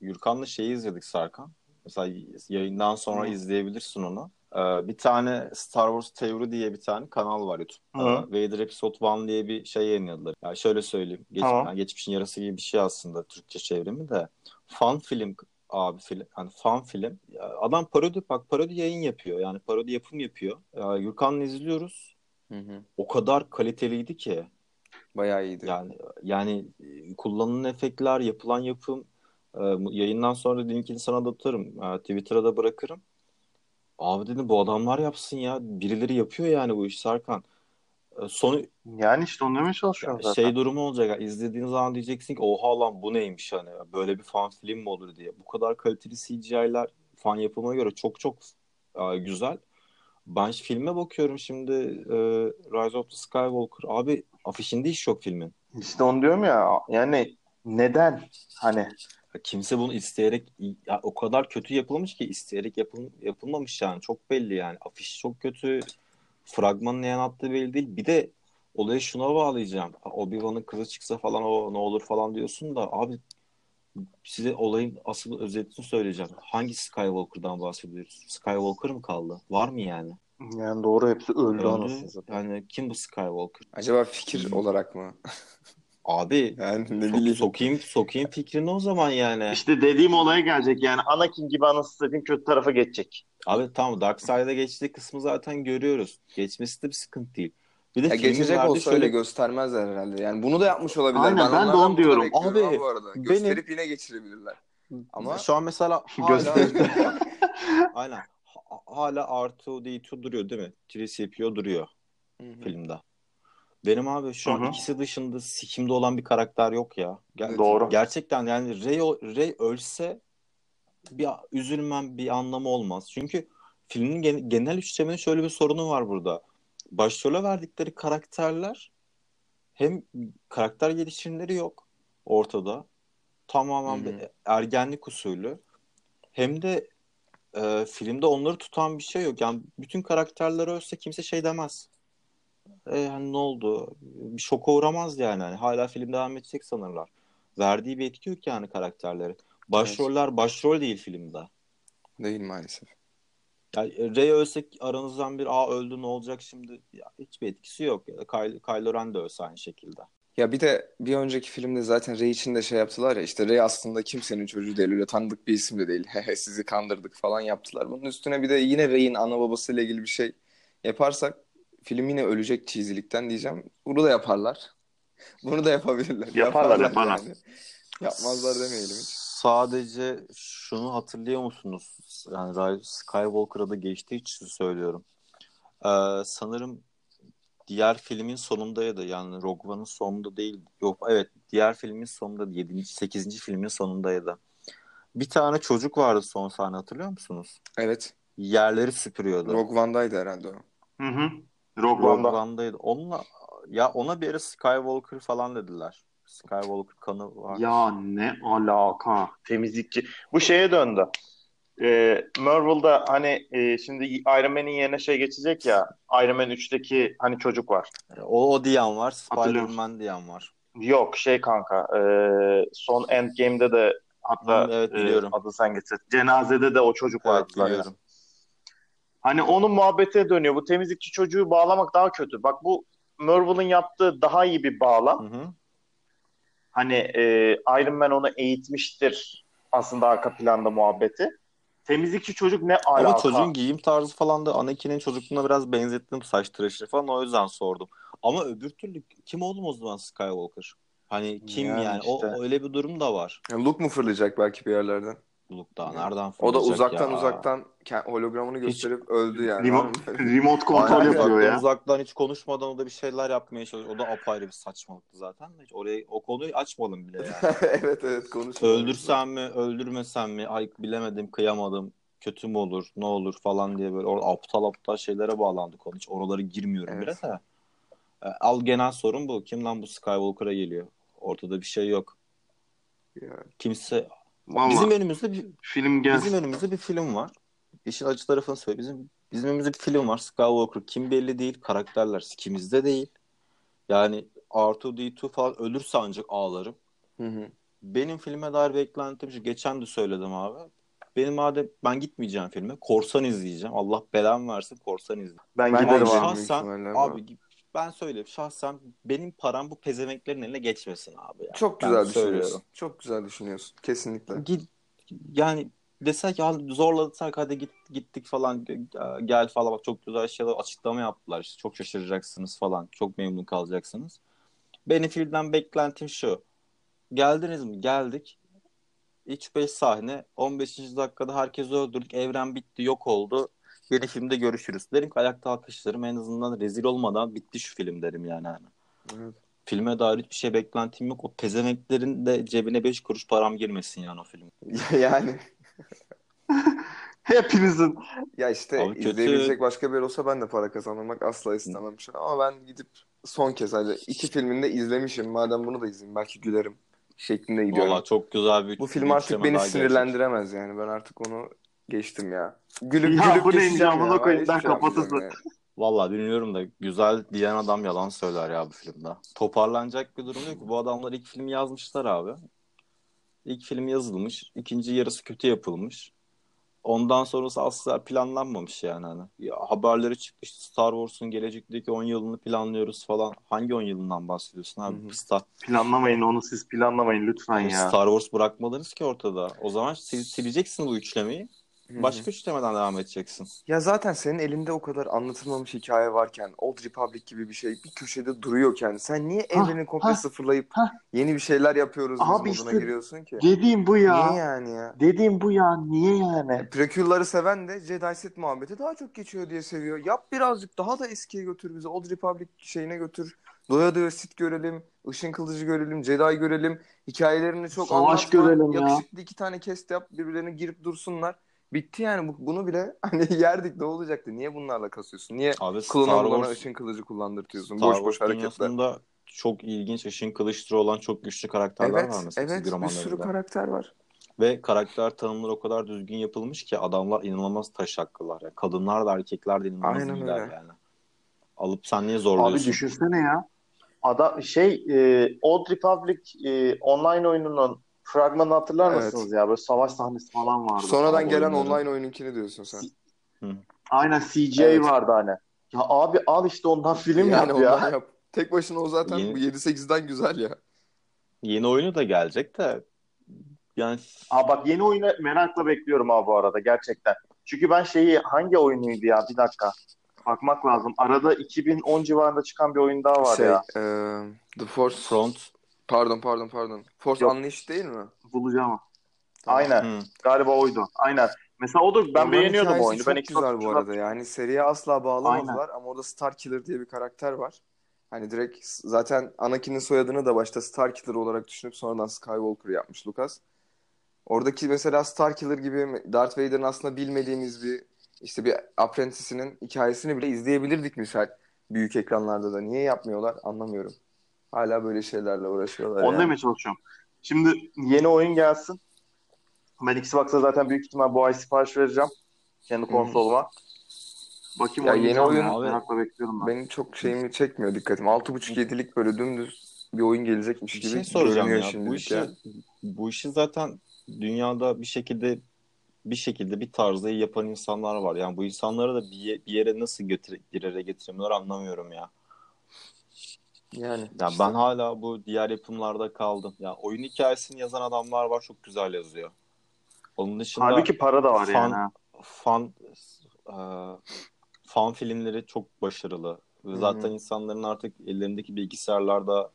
Gürkan'la şeyi izledik Serkan. Mesela yayından sonra Hı. izleyebilirsin onu. Ee, bir tane Star Wars Teori diye bir tane kanal var YouTube'da. Hı. Vader Episode 1 diye bir şey yayınladılar. Yani şöyle söyleyeyim. Geç, yani geçmişin yarısı gibi bir şey aslında Türkçe çevrimi de. Fan film abi film hani fan film. Adam parodi bak parodi yayın yapıyor. Yani parodi yapım yapıyor. Ya, Gürkan'la izliyoruz. Hı hı. O kadar kaliteliydi ki. Bayağı iyiydi. Yani yani e, kullanılan efektler, yapılan yapım e, yayından sonra linkini sana da atarım. E, Twitter'a da bırakırım. Abi dedim bu adamlar yapsın ya. Birileri yapıyor yani bu işi Serkan. E, Sonu Yani işte onu demeye çalışıyorum zaten. şey durumu olacak. Yani izlediğin zaman diyeceksin ki oha lan bu neymiş hani. Böyle bir fan film mi olur diye. Bu kadar kaliteli CGI'ler fan yapımına göre çok çok e, güzel. Ben filme bakıyorum şimdi e, Rise of the Skywalker. Abi afişinde iş yok filmin. İşte onu diyorum ya. Yani neden? Hani Kimse bunu isteyerek ya o kadar kötü yapılmış ki isteyerek yapıl, yapılmamış yani. Çok belli yani. Afiş çok kötü. Fragmanın ne attığı belli değil. Bir de olayı şuna bağlayacağım. Obi-Wan'ın kızı çıksa falan o ne olur falan diyorsun da abi size olayın asıl özetini söyleyeceğim. Hangi Skywalker'dan bahsediyoruz? Skywalker mı kaldı? Var mı yani? Yani doğru hepsi öldü Öldü. anasını yani kim bu Skywalker? Acaba fikir Hı. olarak mı? abi Yani ne sok- bileyim. sokayım sokayım fikrini o zaman yani İşte dediğim olaya gelecek yani Anakin gibi anasını satayım kötü tarafa geçecek. Abi tamam Dark Side'a geçtiği kısmı zaten görüyoruz. Geçmesi de bir sıkıntı değil. Bir de Ya geçecek olsa öyle göstermezler herhalde. Yani bunu da yapmış olabilirler. Aynen, ben de onlardan onu diyorum. Abi, ha bu arada. benim- Gösterip yine geçirebilirler. Ama Şu an mesela hala, aynen Ha- hala R2D2 duruyor değil mi? 3CPO duruyor Hı hı. filmde. Benim abi şu an Hı hı. ikisi dışında sikimde olan bir karakter yok ya. Ger- Doğru. Gerçekten yani Rey, Rey ölse bir üzülmem bir anlamı olmaz. Çünkü filmin gen- genel üçlemenin şöyle bir sorunu var burada. Başrole verdikleri karakterler hem karakter gelişimleri yok ortada. Tamamen bir ergenlik usulü. Hem de e, filmde onları tutan bir şey yok. Yani bütün karakterler ölse kimse şey demez. E, hani ne oldu? Bir şoka uğramaz yani. Hani hala film devam edecek sanırlar. Verdiği bir etki yok yani karakterleri. Başroller başrol değil filmde. Değil maalesef. Yani e, Rey ölse aranızdan bir aa öldü ne olacak şimdi? Ya, hiçbir etkisi yok. Ya da Kylo, Kylo Ren de ölse aynı şekilde. Ya bir de bir önceki filmde zaten Rey için de şey yaptılar ya işte Rey aslında kimsenin çocuğu değil öyle tanıdık bir isim de değil. Sizi kandırdık falan yaptılar. Bunun üstüne bir de yine Rey'in ana babasıyla ilgili bir şey yaparsak film yine ölecek cheesy'likten diyeceğim. Bunu da yaparlar. Bunu da yapabilirler. Yaparlar, yaparlar. yani. Yapmazlar demeyelim hiç. Sadece şunu hatırlıyor musunuz? Yani Rise Skywalker'a da geçtiği için söylüyorum. Ee, sanırım diğer filmin sonundaydı. Yani Rogue One'ın sonunda değil. Yok evet diğer filmin sonunda 7. 8. filmin sonundaydı. Bir tane çocuk vardı son sahne hatırlıyor musunuz? Evet. Yerleri süpürüyordu. Rogue One'daydı herhalde o. Hı hı. Rogue Rogue One'da. One'daydı. Onunla ya ona bir ara Skywalker falan dediler. Skywalker kanı var. Ya ne alaka? Temizlikçi. Bu şeye döndü. Ee, Marvel'da hani e, şimdi Iron Man'in yerine şey geçecek ya. Iron Man 3'teki hani çocuk var. O, o diyen var. Spider-Man diyen var. Yok şey kanka. e, son Endgame'de de hatta Hı, evet, e, biliyorum. adı sen getir. Cenazede de o çocuk vardı Evet zaten. biliyorum. Hani onun muhabbete dönüyor. Bu temizlikçi çocuğu bağlamak daha kötü. Bak bu Marvel'ın yaptığı daha iyi bir bağlam. Hı hı. Hani e, Iron Man onu eğitmiştir aslında arka planda muhabbeti. Temizlikçi çocuk ne alaka? Ama çocuğun giyim tarzı falan da Anakin'in çocukluğuna biraz benzettim saç tıraşı falan o yüzden sordum. Ama öbür türlü kim oğlum o zaman Skywalker? Hani kim Yani yani? O, işte. öyle bir durum da var. Yani Luke mu fırlayacak belki bir yerlerden? Luke daha nereden O da uzaktan ya? uzaktan hologramını gösterip öldü yani. Remote, remote kontrol Aynen, yapıyor uzaktan, ya. uzaktan hiç konuşmadan o da bir şeyler yapmaya çalışıyor. O da apayrı bir saçmalıktı zaten. Hiç orayı, o konuyu açmadım bile yani. evet evet konuşuyor. Öldürsem mi, öldürmesem mi? Ay bilemedim, kıyamadım. Kötü mü olur, ne olur falan diye böyle orada aptal aptal şeylere bağlandı konu. Hiç oralara girmiyorum Evet. bile de. E, Al genel sorun bu. Kim lan bu Skywalker'a geliyor? Ortada bir şey yok. Yani. Kimse Vallahi bizim önümüzde bir film gelsin. bizim önümüzde bir film var. İşin acı tarafını söyle. Bizim bizim önümüzde bir film var. Skywalker kim belli değil. Karakterler ikimizde değil. Yani R2D2 falan ölürse ancak ağlarım. Hı hı. Benim filme dair beklentim şu. Geçen de söyledim abi. Benim madem ben gitmeyeceğim filme. Korsan izleyeceğim. Allah belamı versin korsan izleyeceğim. Ben, Ben de giderim abi. Şahsen abi ben söyleyeyim. Şahsen benim param bu pezevenklerin eline geçmesin abi. Ya. Çok Ben güzel söylüyorum. düşünüyorsun. Çok güzel düşünüyorsun. Kesinlikle. Git yani desek ya zorladık hadi git gittik falan gel falan bak çok güzel şeyler açıklama yaptılar işte çok şaşıracaksınız falan çok memnun kalacaksınız. Benim filmden beklentim şu. Geldiniz mi? Geldik. 3-5 sahne 15. dakikada herkesi öldürdük. Evren bitti yok oldu. Yeni filmde görüşürüz. Derim ki ayakta alkışlarım en azından rezil olmadan bitti şu film derim yani. hani. Evet. Filme dair hiçbir şey beklentim yok. O pezemeklerin de cebine 5 kuruş param girmesin yani o film. yani Hepinizin ya işte Abi kötü. izleyebilecek başka bir olsa ben de para kazanmak asla istemem an. Ama ben gidip son kez hadi iki filmini de izlemişim. Madem bunu da izleyeyim belki gülerim şeklinde gidiyorum. Valla çok güzel bir Bu film artık beni sinirlendiremez yani. Ben artık onu geçtim ya. Gülüp Ya gülüp bu amına ya. koyayım, Hiçbir ben şey kapatasın. Valla bilmiyorum da güzel diyen adam yalan söyler ya bu filmde. Toparlanacak bir durum yok. ki. Bu adamlar ilk filmi yazmışlar abi. İlk film yazılmış. ikinci yarısı kötü yapılmış. Ondan sonrası asla planlanmamış yani. Hani. Ya, haberleri çıkmış Star Wars'un gelecekteki 10 yılını planlıyoruz falan. Hangi 10 yılından bahsediyorsun abi? Hı hı. Star, planlamayın onu siz planlamayın lütfen ya. Star Wars bırakmadınız ki ortada. O zaman sil- sileceksin bu üçlemeyi. Başka üçlemeden devam edeceksin. Ya zaten senin elinde o kadar anlatılmamış hikaye varken Old Republic gibi bir şey bir köşede duruyorken sen niye Ha, evreni komple ha, sıfırlayıp ha. yeni bir şeyler yapıyoruz biz Abi moduna işte giriyorsun ki? Dediğim bu ya. Niye yani ya? Dediğim bu ya. Niye yani? Prequel'ları seven de Jedi Sith muhabbeti daha çok geçiyor diye seviyor. Yap birazcık daha da eskiye götür bizi. Old Republic şeyine götür. Doya doya Sith görelim, Işın Kılıcı görelim, Jedi görelim. Hikayelerini çok Savaş anlatma. görelim ya. Yakışıklı iki tane kest yap, birbirlerine girip dursunlar. Bitti yani Bu- bunu bile hani yerdik ne olacaktı? Niye bunlarla kasıyorsun? Niye Abi Star klona bulana Wars, ışın kılıcı kullandırtıyorsun? Star boş boş Wars hareketler. çok ilginç ışın kılıçları olan çok güçlü karakterler Evet, var mesela evet bir sürü karakter var. Ve karakter tanımları o kadar düzgün yapılmış ki adamlar inanılmaz taş hakkılar. Yani kadınlar da erkekler de inanılmaz Aynen iyiler öyle. yani. Alıp sen niye Abi zorluyorsun? düşünsene ya. Ada şey e, Old Republic e, online oyununun fragmanını hatırlar Evet. mısınız ya? Böyle savaş sahnesi falan vardı. Sonradan gelen oyunları- online oyununkini diyorsun sen. Aynen CGI Evet. vardı hani. Ya abi al işte ondan film yani yap ya. yap. Tek başına o zaten Yeni- bu 7-8'den güzel ya. Yeni oyunu da gelecek de yani Aa bak yeni oyunu merakla bekliyorum abi bu arada gerçekten. Çünkü ben şeyi hangi oyunuydu ya bir dakika. Bakmak lazım. Arada 2010 civarında çıkan bir oyun daha var şey, ya. e, The Force. Front Pardon pardon pardon. Force Yok. Unleashed değil mi? Bulacağım. Tamam. Aynen. Hı. Galiba oydu. Aynen. Mesela o da ben Onların beğeniyordum o oyunu. çok Ben güzel bu arada. Yani seriye asla bağlamadılar ama orada Starkiller diye bir karakter var. Hani direkt zaten Anakin'in soyadını da başta Starkiller olarak düşünüp sonradan Skywalker yapmış Lucas. Oradaki mesela Starkiller gibi Darth Vader'ın aslında bilmediğimiz bir işte bir apprentice'inin hikayesini bile izleyebilirdik misal büyük ekranlarda da. Niye yapmıyorlar anlamıyorum. Hala böyle şeylerle uğraşıyorlar Onu yani. demeye çalışıyorum. Şimdi yeni oyun gelsin. Ben Xbox'a zaten büyük ihtimal bu ay sipariş vereceğim. Kendi konsoluma. Bakayım Ya yeni ya. oyun- Merakla bekliyorum ben. Benim çok şeyimi çekmiyor dikkatim. 6.5-7'lik böyle dümdüz bir oyun gelecekmiş bir gibi şey soracağım ya. Bu işi ya. bu işi zaten dünyada bir şekilde bir şekilde bir tarzda yapan insanlar var. Yani bu insanları da bir, bir yere nasıl götür, bir yere getiremiyorlar anlamıyorum ya. Yani Ya işte. ben hala bu diğer yapımlarda kaldım. Ya oyun hikayesini yazan adamlar var çok güzel yazıyor. Onun dışında Halbuki para da var fan, yani. ha. fan e, fan filmleri çok başarılı. Ve zaten insanların artık ellerindeki bilgisayarlarda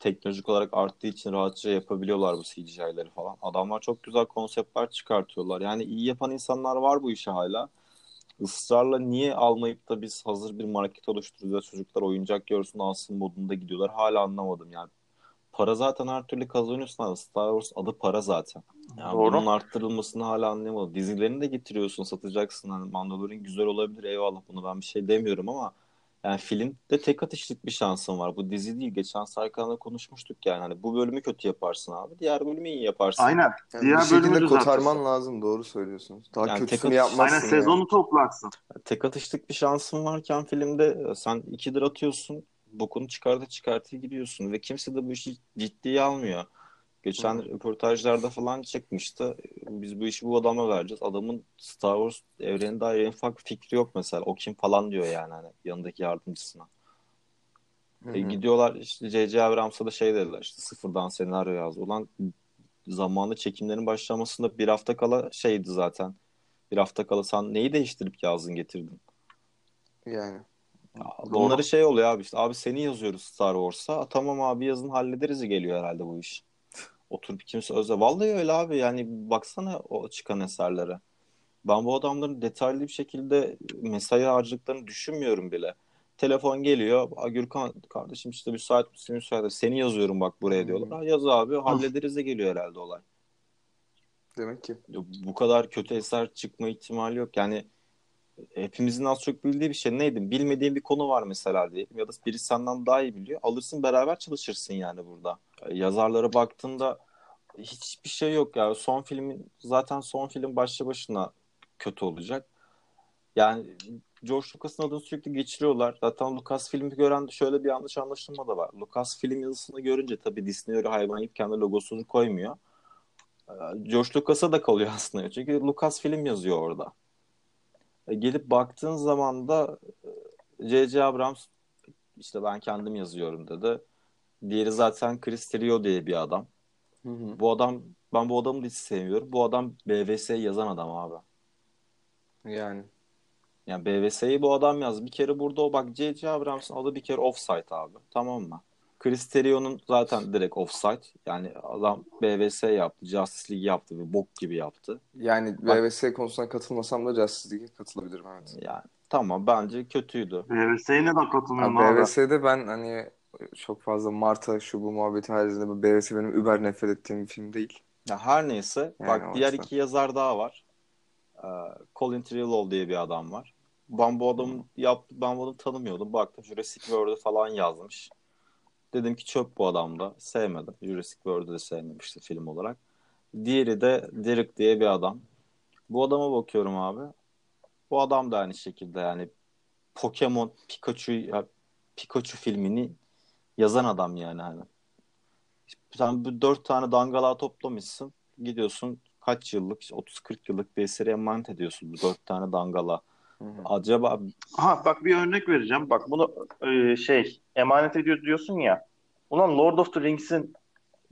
teknolojik olarak arttığı için rahatça yapabiliyorlar bu CGI'leri falan. Adamlar çok güzel konseptler çıkartıyorlar. Yani iyi yapan insanlar var bu işe hala. Israrla niye almayıp da biz hazır bir market oluşturuyoruz ve çocuklar oyuncak görsün alsın modunda gidiyorlar. Hala anlamadım yani. Para zaten her türlü kazanıyorsun abi. Star Wars adı para zaten. Yani Doğru. bunun arttırılmasını hala anlayamadım. Dizilerini de getiriyorsun, satacaksın. Hani Mandalorian güzel olabilir eyvallah bunu ben bir şey demiyorum ama yani filmde tek atışlık bir şansın var. Bu dizi değil. Geçen Serkan'la konuşmuştuk yani. Hani bu bölümü kötü yaparsın abi. Diğer bölümü iyi yaparsın. Aynen. Yani Diğer bir bölümü şekilde kotarman lazım. Doğru söylüyorsunuz. Daha Yani tek kötüsünü atış- yapmazsın. Aynen yani. sezonu toplarsın. Tek atışlık bir şansın varken filmde e, sen ikidir atıyorsun. Bokunu çıkartı çıkartı gidiyorsun. Ve kimse de bu işi ciddiye almıyor. Geçen Hı. röportajlarda falan çıkmıştı. Biz bu işi bu adama vereceğiz. Adamın Star Wars evrenine dair en ufak fikri yok mesela. O kim falan diyor yani hani yanındaki yardımcısına. Hı E, gidiyorlar işte J.J. Abrams'a da şey dediler işte sıfırdan senaryo yaz. Ulan zamanında çekimlerin başlamasında bir hafta kala şeydi zaten. Bir hafta kala sen neyi değiştirip yazdın getirdin? Yani. Bunları şey oluyor abi işte abi seni yazıyoruz Star Wars'a. Tamam abi yazın hallederiz geliyor herhalde bu iş. Oturup kimse özel. Vallahi öyle abi yani baksana o çıkan eserlere. Ben bu adamların detaylı bir şekilde mesai harcadıklarını düşünmüyorum bile. Telefon geliyor. "Aa, Gürkan kardeşim işte müsait misin müsait. Seni yazıyorum bak buraya diyorlar. Ha, yaz abi hallederiz de geliyor herhalde olay. Demek ki. Bu kadar kötü eser çıkma ihtimali yok. Yani hepimizin az çok bildiği bir şey neydi? Bilmediğin bir konu var mesela diyelim ya da biri senden daha iyi biliyor. Alırsın beraber çalışırsın yani burada. Yazarlara baktığında hiçbir şey yok ya. Son filmin zaten son film başlı başına kötü olacak. Yani George Lucas'ın adını sürekli geçiriyorlar. Zaten Lucas filmi gören şöyle bir yanlış anlaşılma da var. Lucas film yazısını görünce tabii Disney öyle hayvan yiyip kendi logosunu koymuyor. Ee, George Lucas'a da kalıyor aslında. Çünkü Lucas film yazıyor orada. E, gelip baktığın zaman da e, J.J. Abrams işte ben kendim yazıyorum dedi. Diğeri zaten Chris Terrio diye bir adam. Hı hı. Bu adam ben bu adamı da hiç sevmiyorum. Bu adam BVS yazan adam abi. Yani. Yani BVS'yi bu adam yazdı. Bir kere burada o bak J.J. Abrams'ın adı bir kere offside abi. Tamam mı? Chris Terrio'nun zaten direkt offside. Yani adam BVS yaptı. Justice League yaptı ve bok gibi yaptı. Yani Bak- VVS konusuna katılmasam da Justice League'e katılabilirim evet. Yani tamam bence kötüydü. BVS'ye ne de katılmıyorum Abi. VVS'de ben hani çok fazla Marta şu bu muhabbeti haricinde BVS benim über nefret ettiğim bir film değil. Ya her neyse. Yani bak diğer iki yazar daha var. Ee, Colin Trevorrow diye bir adam var. Ben bu adamı yaptı, ben bu adamı tanımıyordum. Baktım Jurassic World'u falan yazmış. Dedim ki çöp bu adam da. Sevmedim. Jurassic World'u da sevmemişti film olarak. Diğeri de Derek diye bir adam. Bu adama bakıyorum abi. Bu adam da aynı şekilde yani Pokemon Pikachu Pikachu filmini yazan adam yani hani. Sen bu dört tane dangala toplamışsın. Gidiyorsun kaç yıllık 30-40 yıllık bir eseri emanet ediyorsun bu dört tane dangala. Acaba Ha bak bir örnek vereceğim. Bak bunu e, şey emanet ediyor diyorsun ya. Ulan Lord of the Rings'in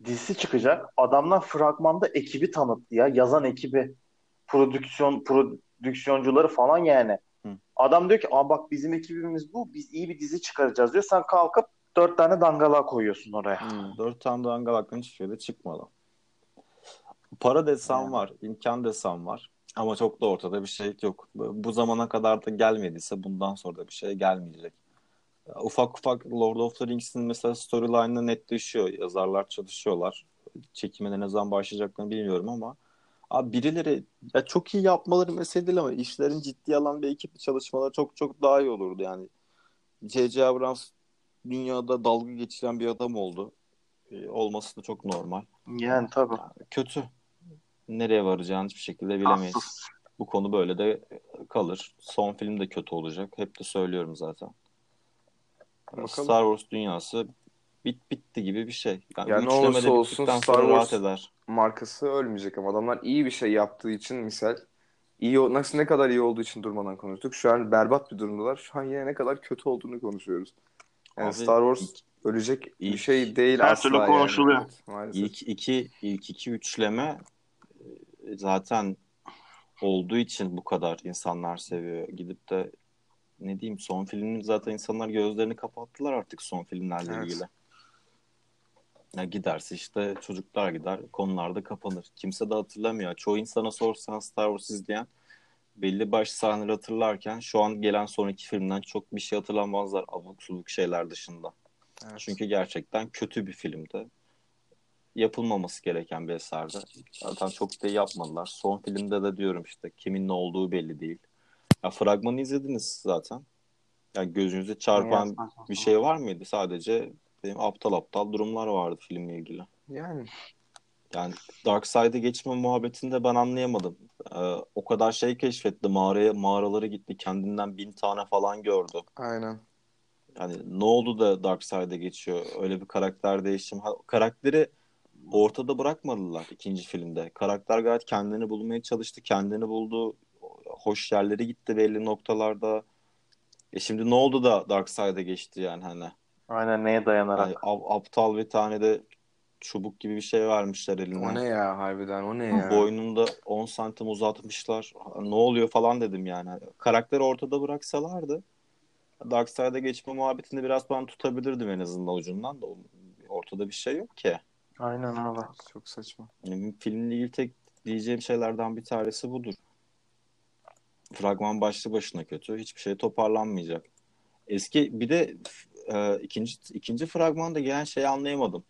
dizisi çıkacak. Adamlar fragmanda ekibi tanıttı ya. Yazan ekibi. Prodüksiyon prodüksiyoncuları falan yani. Hı. Adam diyor ki Aa, bak bizim ekibimiz bu. Biz iyi bir dizi çıkaracağız diyor. Sen kalkıp dört tane dangala koyuyorsun oraya. Hı. dört tane dangalaktan hiçbir şey de çıkmadı. Para desen Yani. var, imkan desen var. Ama çok da ortada bir şey yok. Bu zamana kadar da gelmediyse bundan sonra da bir şey gelmeyecek. Ufak ufak Lord of the Rings'in mesela storyline'ı netleşiyor. Yazarlar çalışıyorlar. Çekime ne zaman başlayacaklarını bilmiyorum ama abi birileri ya çok iyi yapmaları mesele değil ama işlerin ciddiye alan bir ekiple çalışmaları çok çok daha iyi olurdu yani. J.J. Abrams dünyada dalga geçiren bir adam oldu. Ee, olması da çok normal. Yani tabii. Kötü. Nereye varacağını hiçbir şekilde bilemeyiz. Tatsız. Bu konu böyle de kalır. Son film de kötü olacak. Hep de söylüyorum zaten. Bakalım. Star Wars dünyası bit bitti gibi bir şey. Yani, Ya ne olursa olsun Star sonra rahat Wars- eder. Markası ölmeyecek ama adamlar iyi bir şey yaptığı için misal iyi nasıl ne kadar iyi olduğu için durmadan konuştuk. Şu an berbat bir durumdalar. Şu an yine ne kadar kötü olduğunu konuşuyoruz. Yani Abi, Star Wars ilk- ölecek bir ilk- şey değil Her asla türlü yani. konuşuluyor. Evet, maalesef. İlk iki, ilk iki üçleme zaten olduğu için bu kadar insanlar seviyor. Gidip de ne diyeyim son filmin zaten insanlar gözlerini kapattılar artık son filmlerle Evet. ilgili. Ya giderse işte çocuklar gider konularda kapanır. Kimse de hatırlamıyor. Çoğu insana sorsan Star Wars izleyen belli başlı sahneleri hatırlarken şu an gelen son iki filmden çok bir şey hatırlamazlar abuk subuk şeyler dışında. Evet. Çünkü gerçekten kötü bir filmdi. Yapılmaması gereken bir eserdi. Zaten çok da yapmadılar. Son filmde de diyorum işte kimin ne olduğu belli değil. Ya fragmanı izlediniz zaten. Ya gözünüze çarpan bir şey var mıydı? Sadece benim aptal aptal durumlar vardı filmle ilgili. Yani Yani Dark Side'e geçme muhabbetinde ben anlayamadım. Ee, o kadar şey keşfetti. Mağaraya, mağaraları gitti. Kendinden bin tane falan gördü. aynen. Yani ne oldu da Dark Side'e geçiyor? Öyle bir karakter değişim. Ha, karakteri ortada bırakmadılar ikinci filmde. Karakter gayet kendini bulmaya çalıştı. Kendini buldu. Hoş yerlere gitti belli noktalarda. E şimdi ne oldu da Dark geçti yani hani? Aynen neye dayanarak? Yani ap- aptal bir tane de çubuk gibi bir şey vermişler eline. O ne ya harbiden o ne ya? Boynunda 10 santim uzatmışlar. Ne oluyor falan dedim yani. Karakteri ortada bıraksalardı Dark Side'a geçme muhabbetini biraz ben tutabilirdim en azından ucundan da. Ortada bir şey yok ki. Aynen abi. Çok saçma. Yani filmle ilgili tek diyeceğim şeylerden bir tanesi budur. Fragman başlı başına kötü. Hiçbir şey toparlanmayacak. Eski bir de e, ikinci ikinci fragmanda gelen şeyi anlayamadım.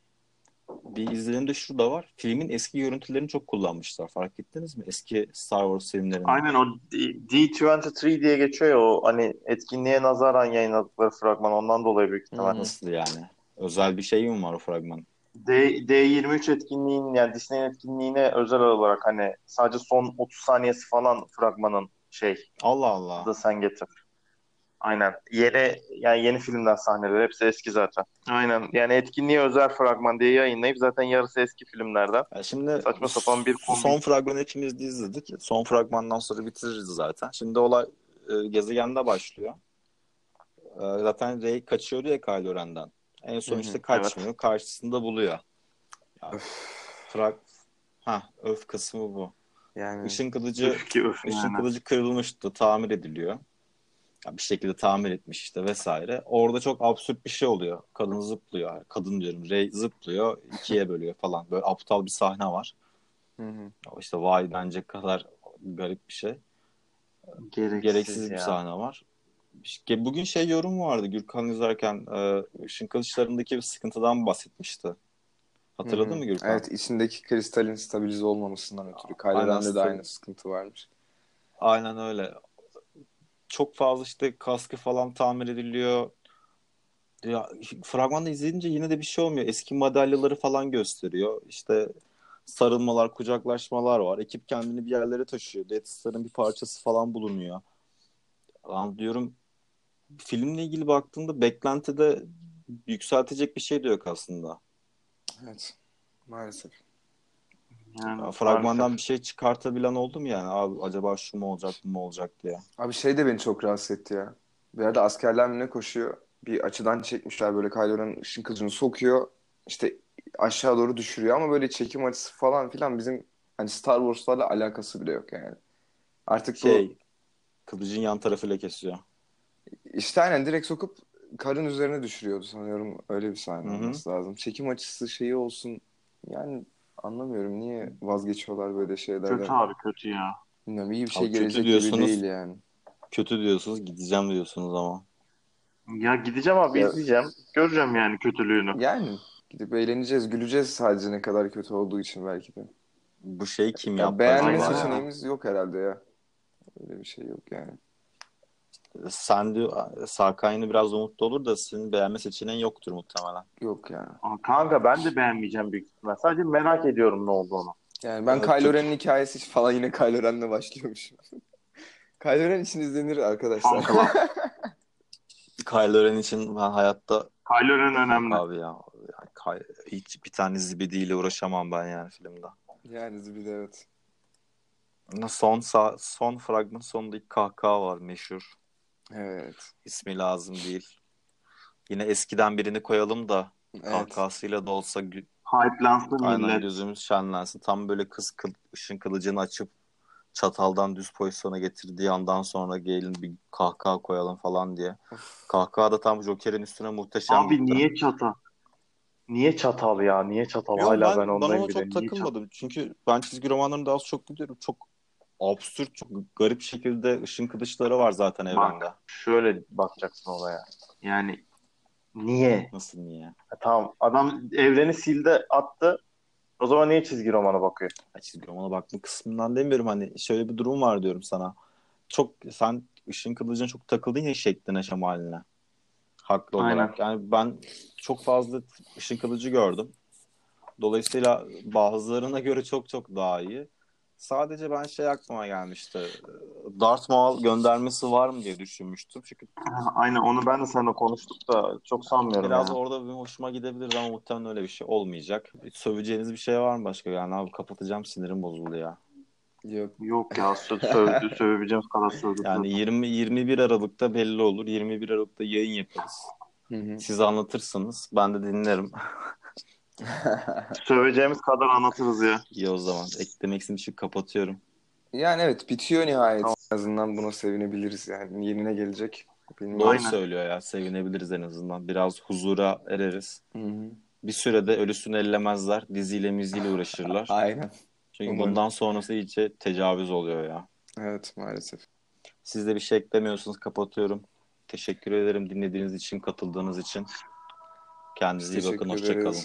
Bir izlenimde şu da var. Filmin eski görüntülerini çok kullanmışlar. Fark ettiniz mi? Eski Star Wars filmlerinde. Aynen o D- D23 diye geçiyor ya o hani etkinliğe nazaran yayınladıkları fragman ondan dolayı büyük ihtimal. Nasıl yani? Özel bir şey mi var o fragman? D, D23 etkinliğin yani Disney'in etkinliğine özel olarak hani sadece son 30 saniyesi falan fragmanın şey Allah Allah. da sen getir. Aynen. Yeni yani yeni filmden sahneler hepsi eski zaten. Aynen. Yani etkinliğe özel fragman diye yayınlayıp zaten yarısı eski filmlerden. Ya şimdi Saçma sapan bir kombi. son fragmanı hepimiz de izledik. Son fragmandan sonra bitiririz zaten. Şimdi olay e, gezegende başlıyor. E, zaten Rey kaçıyordu ya Kylo Ren'den. En son işte kaçmıyor. Karşısında buluyor. Ya, frag... Ha, öf kısmı bu. Yani Işın kılıcı ki üf Işın yani. kılıcı kırılmıştı. Tamir ediliyor. Ya bir şekilde tamir etmiş işte vesaire. Orada çok absürt bir şey oluyor. Kadın zıplıyor. Kadın diyorum. Rey zıplıyor. ikiye bölüyor falan. Böyle aptal bir sahne var. hı hı. İşte vay bence kadar garip bir şey. Gereksiz, Gereksiz bir ya. sahne var. Bugün şey yorum vardı Gürkan izlerken e, Işın Kılıçları'ndaki bir sıkıntıdan bahsetmişti. Hatırladın Hı hı. mı Gürkan? Evet içindeki kristalin stabilize olmamasından ötürü. Ren'de de aynı sıkıntı varmış. Aynen öyle. Çok fazla işte kaskı falan tamir ediliyor. Ya, fragmanda izleyince yine de bir şey olmuyor. Eski madalyaları falan gösteriyor. İşte sarılmalar, kucaklaşmalar var. Ekip kendini bir yerlere taşıyor. Death Star'ın bir parçası falan bulunuyor. Lan diyorum filmle ilgili baktığında beklentide yükseltecek bir şey de yok aslında. Evet. Maalesef. Yani, Ya, fragmandan maalesef. bir şey çıkartabilen oldu mu yani? Abi acaba şu mu olacak, bu mu olacak diye. Abi şey de beni çok rahatsız etti ya. Bir yerde askerler mi ne koşuyor? Bir açıdan çekmişler böyle Kylo Ren ışın kılıcını sokuyor. İşte aşağı doğru düşürüyor ama böyle çekim açısı falan filan bizim hani Star Wars'larla alakası bile yok yani. Artık bu Şey, kılıcın yan tarafıyla kesiyor. İşte aynen direkt sokup karın üzerine düşürüyordu sanıyorum. Öyle bir sahne olması lazım. Çekim açısı şeyi olsun. Yani anlamıyorum niye vazgeçiyorlar böyle şeylerden. Kötü abi kötü ya. Bilmiyorum iyi bir şey Abi kötü gelecek gibi diyorsunuz. değil yani. Kötü diyorsunuz, gideceğim diyorsunuz ama. Ya gideceğim abi Ya- izleyeceğim. Göreceğim yani kötülüğünü. Yani gidip eğleneceğiz, güleceğiz sadece ne kadar kötü olduğu için belki de. Bu şey kim Ya yaptı beğenme seçeneğimiz yok herhalde ya. Öyle bir şey yok yani. Sen diyor, Sarkay'ını biraz umutlu olur da senin beğenme seçeneğin yoktur muhtemelen. Yok ya. Aa, Kanka ben de beğenmeyeceğim büyük ihtimal. Sadece merak ediyorum ne olduğunu. Yani ben Evet, Kylo Ren'in hikayesi falan yine Kylo Ren'le başlıyormuş. Kylo Ren için izlenir arkadaşlar. Kylo Ren için ben hayatta Kylo Ren önemli. abi ya, ya Ky- hiç bir tane zibidiyle uğraşamam ben yani filmde. Yani zibide evet. Son sa- son fragman sonunda ilk kahkaha var meşhur. Evet. İsmi lazım değil. Yine eskiden birini koyalım da Evet. kahkahasıyla da olsa gü- Hype'lansın aynen millet. gözümüz şenlensin. Tam böyle kız kıl, ışın kılıcını açıp çataldan düz pozisyona getirdiği andan sonra gelin bir kahkaha koyalım falan diye. Kahkaha da tam Joker'in üstüne muhteşem Abi gitti. niye çatal? Niye çatal ya? Niye çatal? Yok, Hala ben, ben, ben ondayım ona bir de. çok takılmadım. Çünkü ben çizgi romanlarını daha az çok biliyorum. Çok absürt, çok garip şekilde ışın kılıçları var zaten evrende. Bak şöyle bakacaksın olaya. Yani niye? Nasıl niye? Ha, tamam adam evreni sildi attı. O zaman niye çizgi romana bakıyor? Ya çizgi romana bakma kısmından demiyorum. Hani şöyle bir durum var diyorum sana. Çok sen ışın kılıcına çok takıldın ya şekline şemaline. Haklı Aynen. olarak. Yani ben çok fazla ışın kılıcı gördüm. Dolayısıyla bazılarına göre çok çok daha iyi. Sadece ben şey aklıma gelmişti. Darth Maul göndermesi var mı diye düşünmüştüm. Çünkü Aynen onu ben de seninle konuştuk da çok sanmıyorum biraz ya. orada bir hoşuma gidebilirdi ama muhtemelen öyle bir şey olmayacak. Söveceğiniz bir şey var mı başka? Yani abi kapatacağım sinirim bozuldu ya. Yok. Yok ya sö- sövdü, sövebileceğimiz kadar sövdü. Yani 20 21 Aralık'ta belli olur. 21 Aralık'ta yayın yaparız. Hı hı. Siz anlatırsınız. Ben de dinlerim. Söveceğimiz kadar anlatırız ya. İyi o zaman. Eklemek için kapatıyorum. Yani evet bitiyor nihayet. En azından buna sevinebiliriz yani. Yenine gelecek. Bilmiyorum. Doğru Aynen. söylüyor ya. Sevinebiliriz en azından. Biraz huzura ereriz. Hı hı. Bir sürede ölüsünü ellemezler. Diziyle müziğiyle uğraşırlar. Aynen. Çünkü Umarım. bundan sonrası iyice tecavüz oluyor ya. Evet maalesef. Siz de bir şey eklemiyorsunuz. Kapatıyorum. Teşekkür ederim dinlediğiniz için, katıldığınız için. Kendinize iyi bakın. Hoşçakalın.